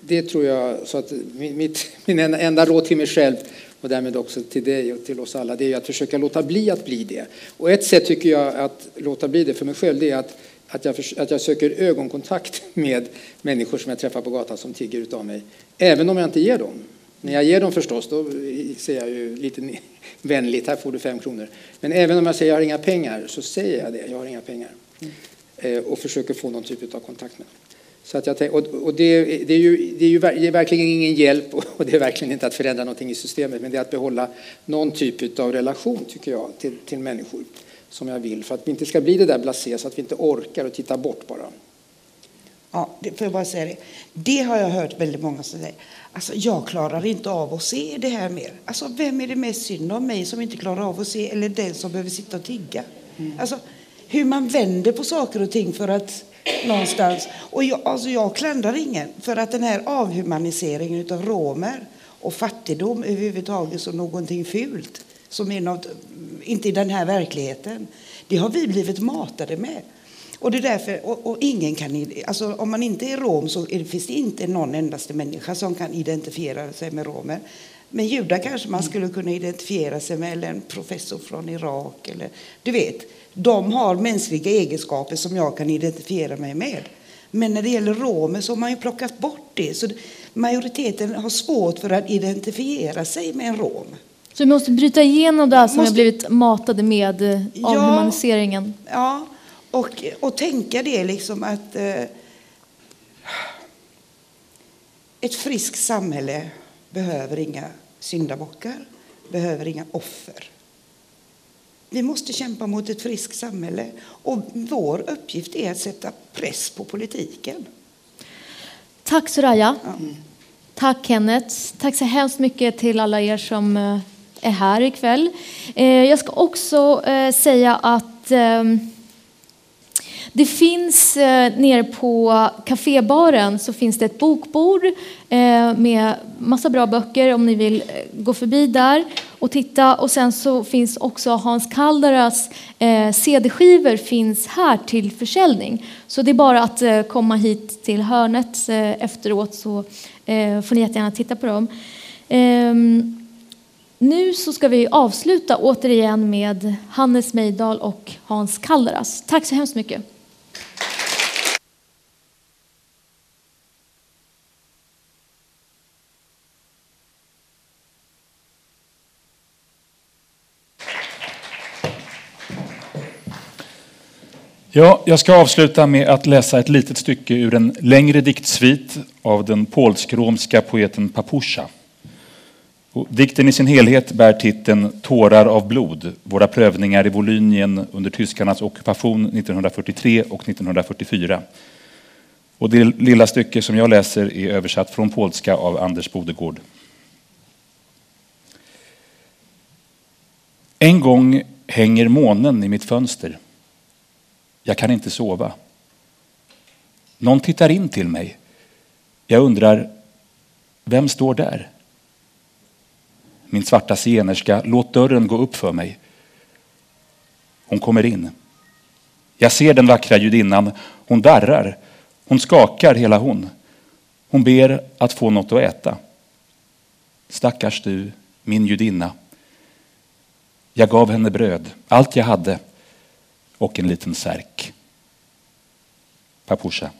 Det tror jag, så att mitt, <laughs> min enda råd till mig själv och därmed också till dig och till oss alla, det är att försöka låta bli att bli det. Och ett sätt tycker jag att låta bli det för mig själv, det är att att jag, att jag söker ögonkontakt <laughs> med människor som jag träffar på gatan som tigger utav mig. Även om jag inte ger dem. När jag ger dem förstås, då säger jag ju lite <laughs> vänligt, här får du fem kronor. Men även om jag säger jag har inga pengar, så säger jag det, jag har inga pengar. Mm. Och försöker få någon typ av kontakt med dem. Så att jag, och, det, det, är ju, det, är ju, det är verkligen ingen hjälp <laughs> och det är verkligen inte att förändra någonting i systemet, men det är att behålla någon typ av relation, tycker jag, till, till människor som jag vill för att vi inte ska bli det där blasé så att vi inte orkar och titta bort bara. Ja, får jag bara säga det. Det har jag hört väldigt många som säger. Alltså, jag klarar inte av att se det här mer. Alltså, vem är det mest synd om mig som inte klarar av att se eller den som behöver sitta och tigga? Mm. Alltså, hur man vänder på saker och ting för att någonstans. Och jag, alltså jag klandrar ingen för att den här avhumaniseringen av romer och fattigdom överhuvudtaget som någonting fult som är något, inte i den här verkligheten. Det har vi blivit matade med. Och det är därför, och, och ingen kan, alltså om man inte är rom så är finns det inte någon endaste människa som kan identifiera sig med romer. Men judar kanske man skulle kunna identifiera sig med, eller en professor från Irak. Eller, du vet, de har mänskliga egenskaper som jag kan identifiera mig med. Men när det gäller romer så har man ju plockat bort det. Så majoriteten har svårt för att identifiera sig med en rom. Så vi måste bryta igenom det här som Måste- blivit matade med eh, Ja. avhumaniseringen. Ja, och, och tänka det liksom att eh, ett friskt samhälle behöver inga syndabockar, behöver inga offer. Vi måste kämpa mot ett friskt samhälle och vår uppgift är att sätta press på politiken. Tack Soraya. Tack Kenneth. Tack så hemskt mycket till alla er som eh, är här ikväll. Eh, jag ska också eh, säga att ehm, det finns eh, nere på kafébaren så finns det ett bokbord med massa bra böcker om ni vill gå förbi där och titta. Och sen så finns också Hans Kaldaras CD-skivor finns här till försäljning. Så det är bara att komma hit till hörnet efteråt så får ni jättegärna titta på dem. Ehm, nu så ska vi avsluta återigen med Hannes Meidal och Hans Kalleras. Tack så hemskt mycket. Ja, jag ska avsluta med att läsa ett litet stycke ur en längre diktsvit av den polsk-romska poeten Papusha. Och dikten i sin helhet bär titeln Tårar av blod, våra prövningar i Volynien under tyskarnas ockupation 1943 och 1944. Och det lilla stycke som jag läser är översatt från polska av Anders Bodegård. En gång hänger månen i mitt fönster. Jag kan inte sova. Någon tittar in till mig. Jag undrar, vem står där? Min svarta zigenerska, låt dörren gå upp för mig. Hon kommer in. Jag ser den vackra judinnan. Hon darrar. Hon skakar hela hon. Hon ber att få något att äta. Stackars du, min judinna. Jag gav henne bröd, allt jag hade och en liten särk. Papusha.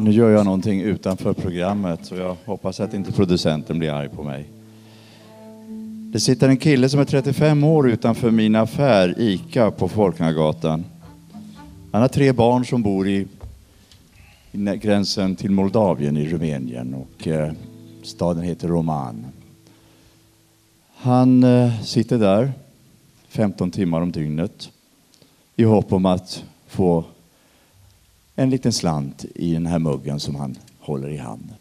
Nu gör jag någonting utanför programmet så jag hoppas att inte producenten blir arg på mig. Det sitter en kille som är 35 år utanför min affär ICA på Folkungagatan. Han har tre barn som bor i, i gränsen till Moldavien i Rumänien och eh, staden heter Roman. Han eh, sitter där 15 timmar om dygnet i hopp om att få en liten slant i den här muggen som han håller i handen.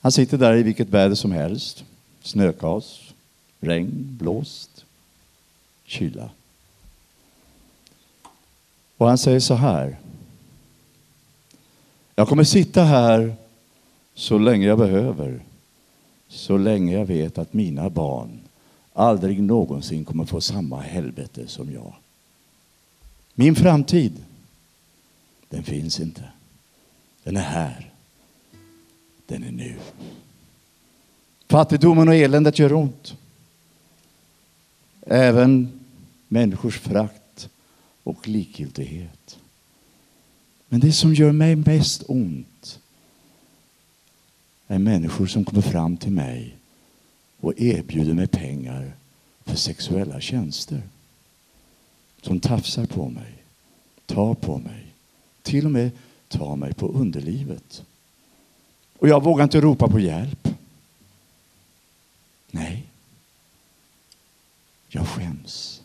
Han sitter där i vilket väder som helst. Snökaos, regn, blåst, kyla. Och han säger så här. Jag kommer sitta här så länge jag behöver. Så länge jag vet att mina barn aldrig någonsin kommer få samma helvete som jag. Min framtid, den finns inte. Den är här. Den är nu. Fattigdomen och eländet gör ont. Även människors frakt och likgiltighet. Men det som gör mig mest ont är människor som kommer fram till mig och erbjuder mig pengar för sexuella tjänster som tafsar på mig, tar på mig, till och med tar mig på underlivet. Och jag vågar inte ropa på hjälp. Nej. Jag skäms.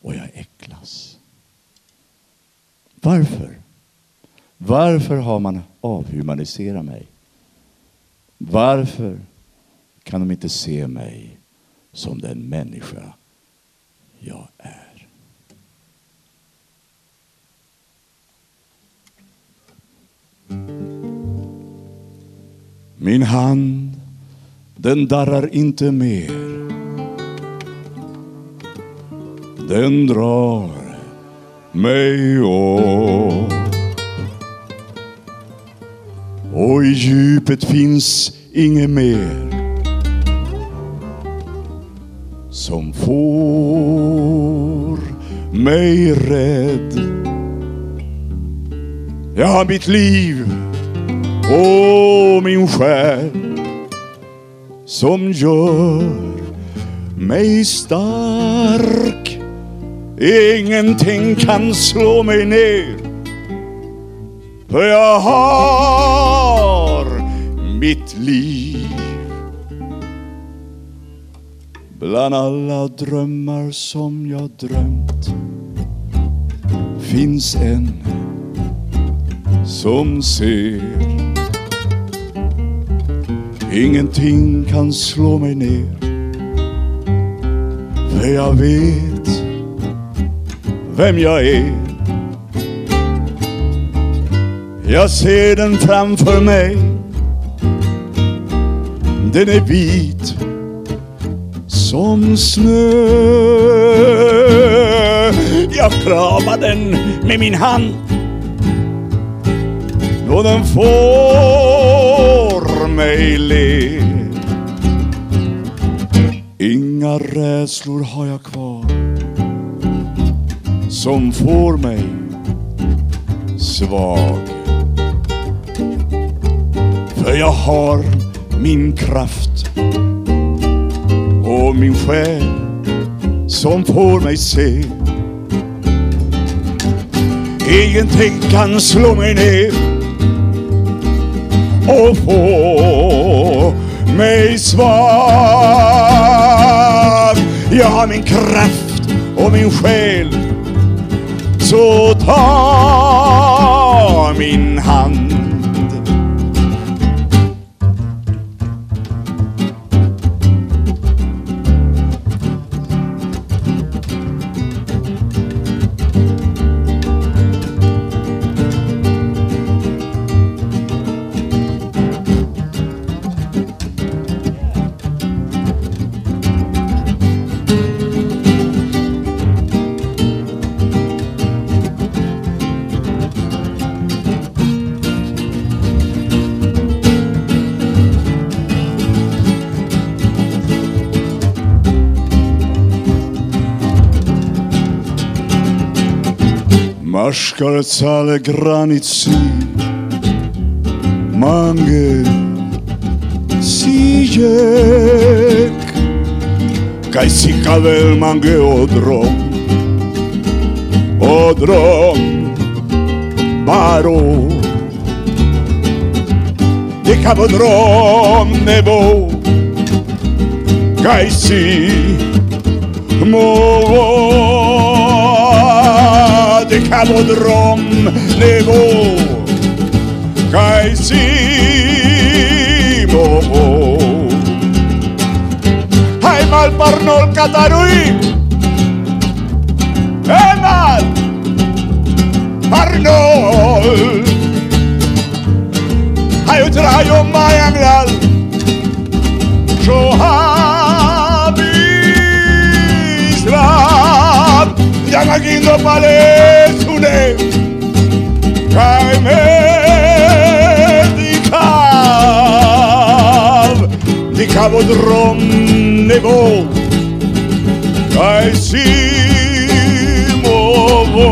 Och jag äcklas. Varför? Varför har man avhumaniserat mig? Varför kan de inte se mig som den människa jag är. Min hand, den darrar inte mer. Den drar mig åt. Och i djupet finns inget mer som får mig rädd. Jag har mitt liv och min själ som gör mig stark. Ingenting kan slå mig ner för jag har mitt liv Bland alla drömmar som jag drömt finns en som ser. Ingenting kan slå mig ner för jag vet vem jag är. Jag ser den framför mig. Den är vit som snö. Jag kramar den med min hand. Då den får mig le. Inga rädslor har jag kvar som får mig svag. För jag har min kraft och min själ som får mig se. Ingenting kan slå mig ner och få mig svag. Jag har min kraft och min själ så ta min hand. шкарцале граници манге сијек кај си кавел манге одром одром баро дека бодром небо кај си мово Cabodrón negó. Caicimo Ay Malparnol Cataruí. Emal Parnol Ay Utrayo Mayanglal Johan Yamaguindo Palesune Kaime Dikav Dikavod Rom Nebo. Kaisimovo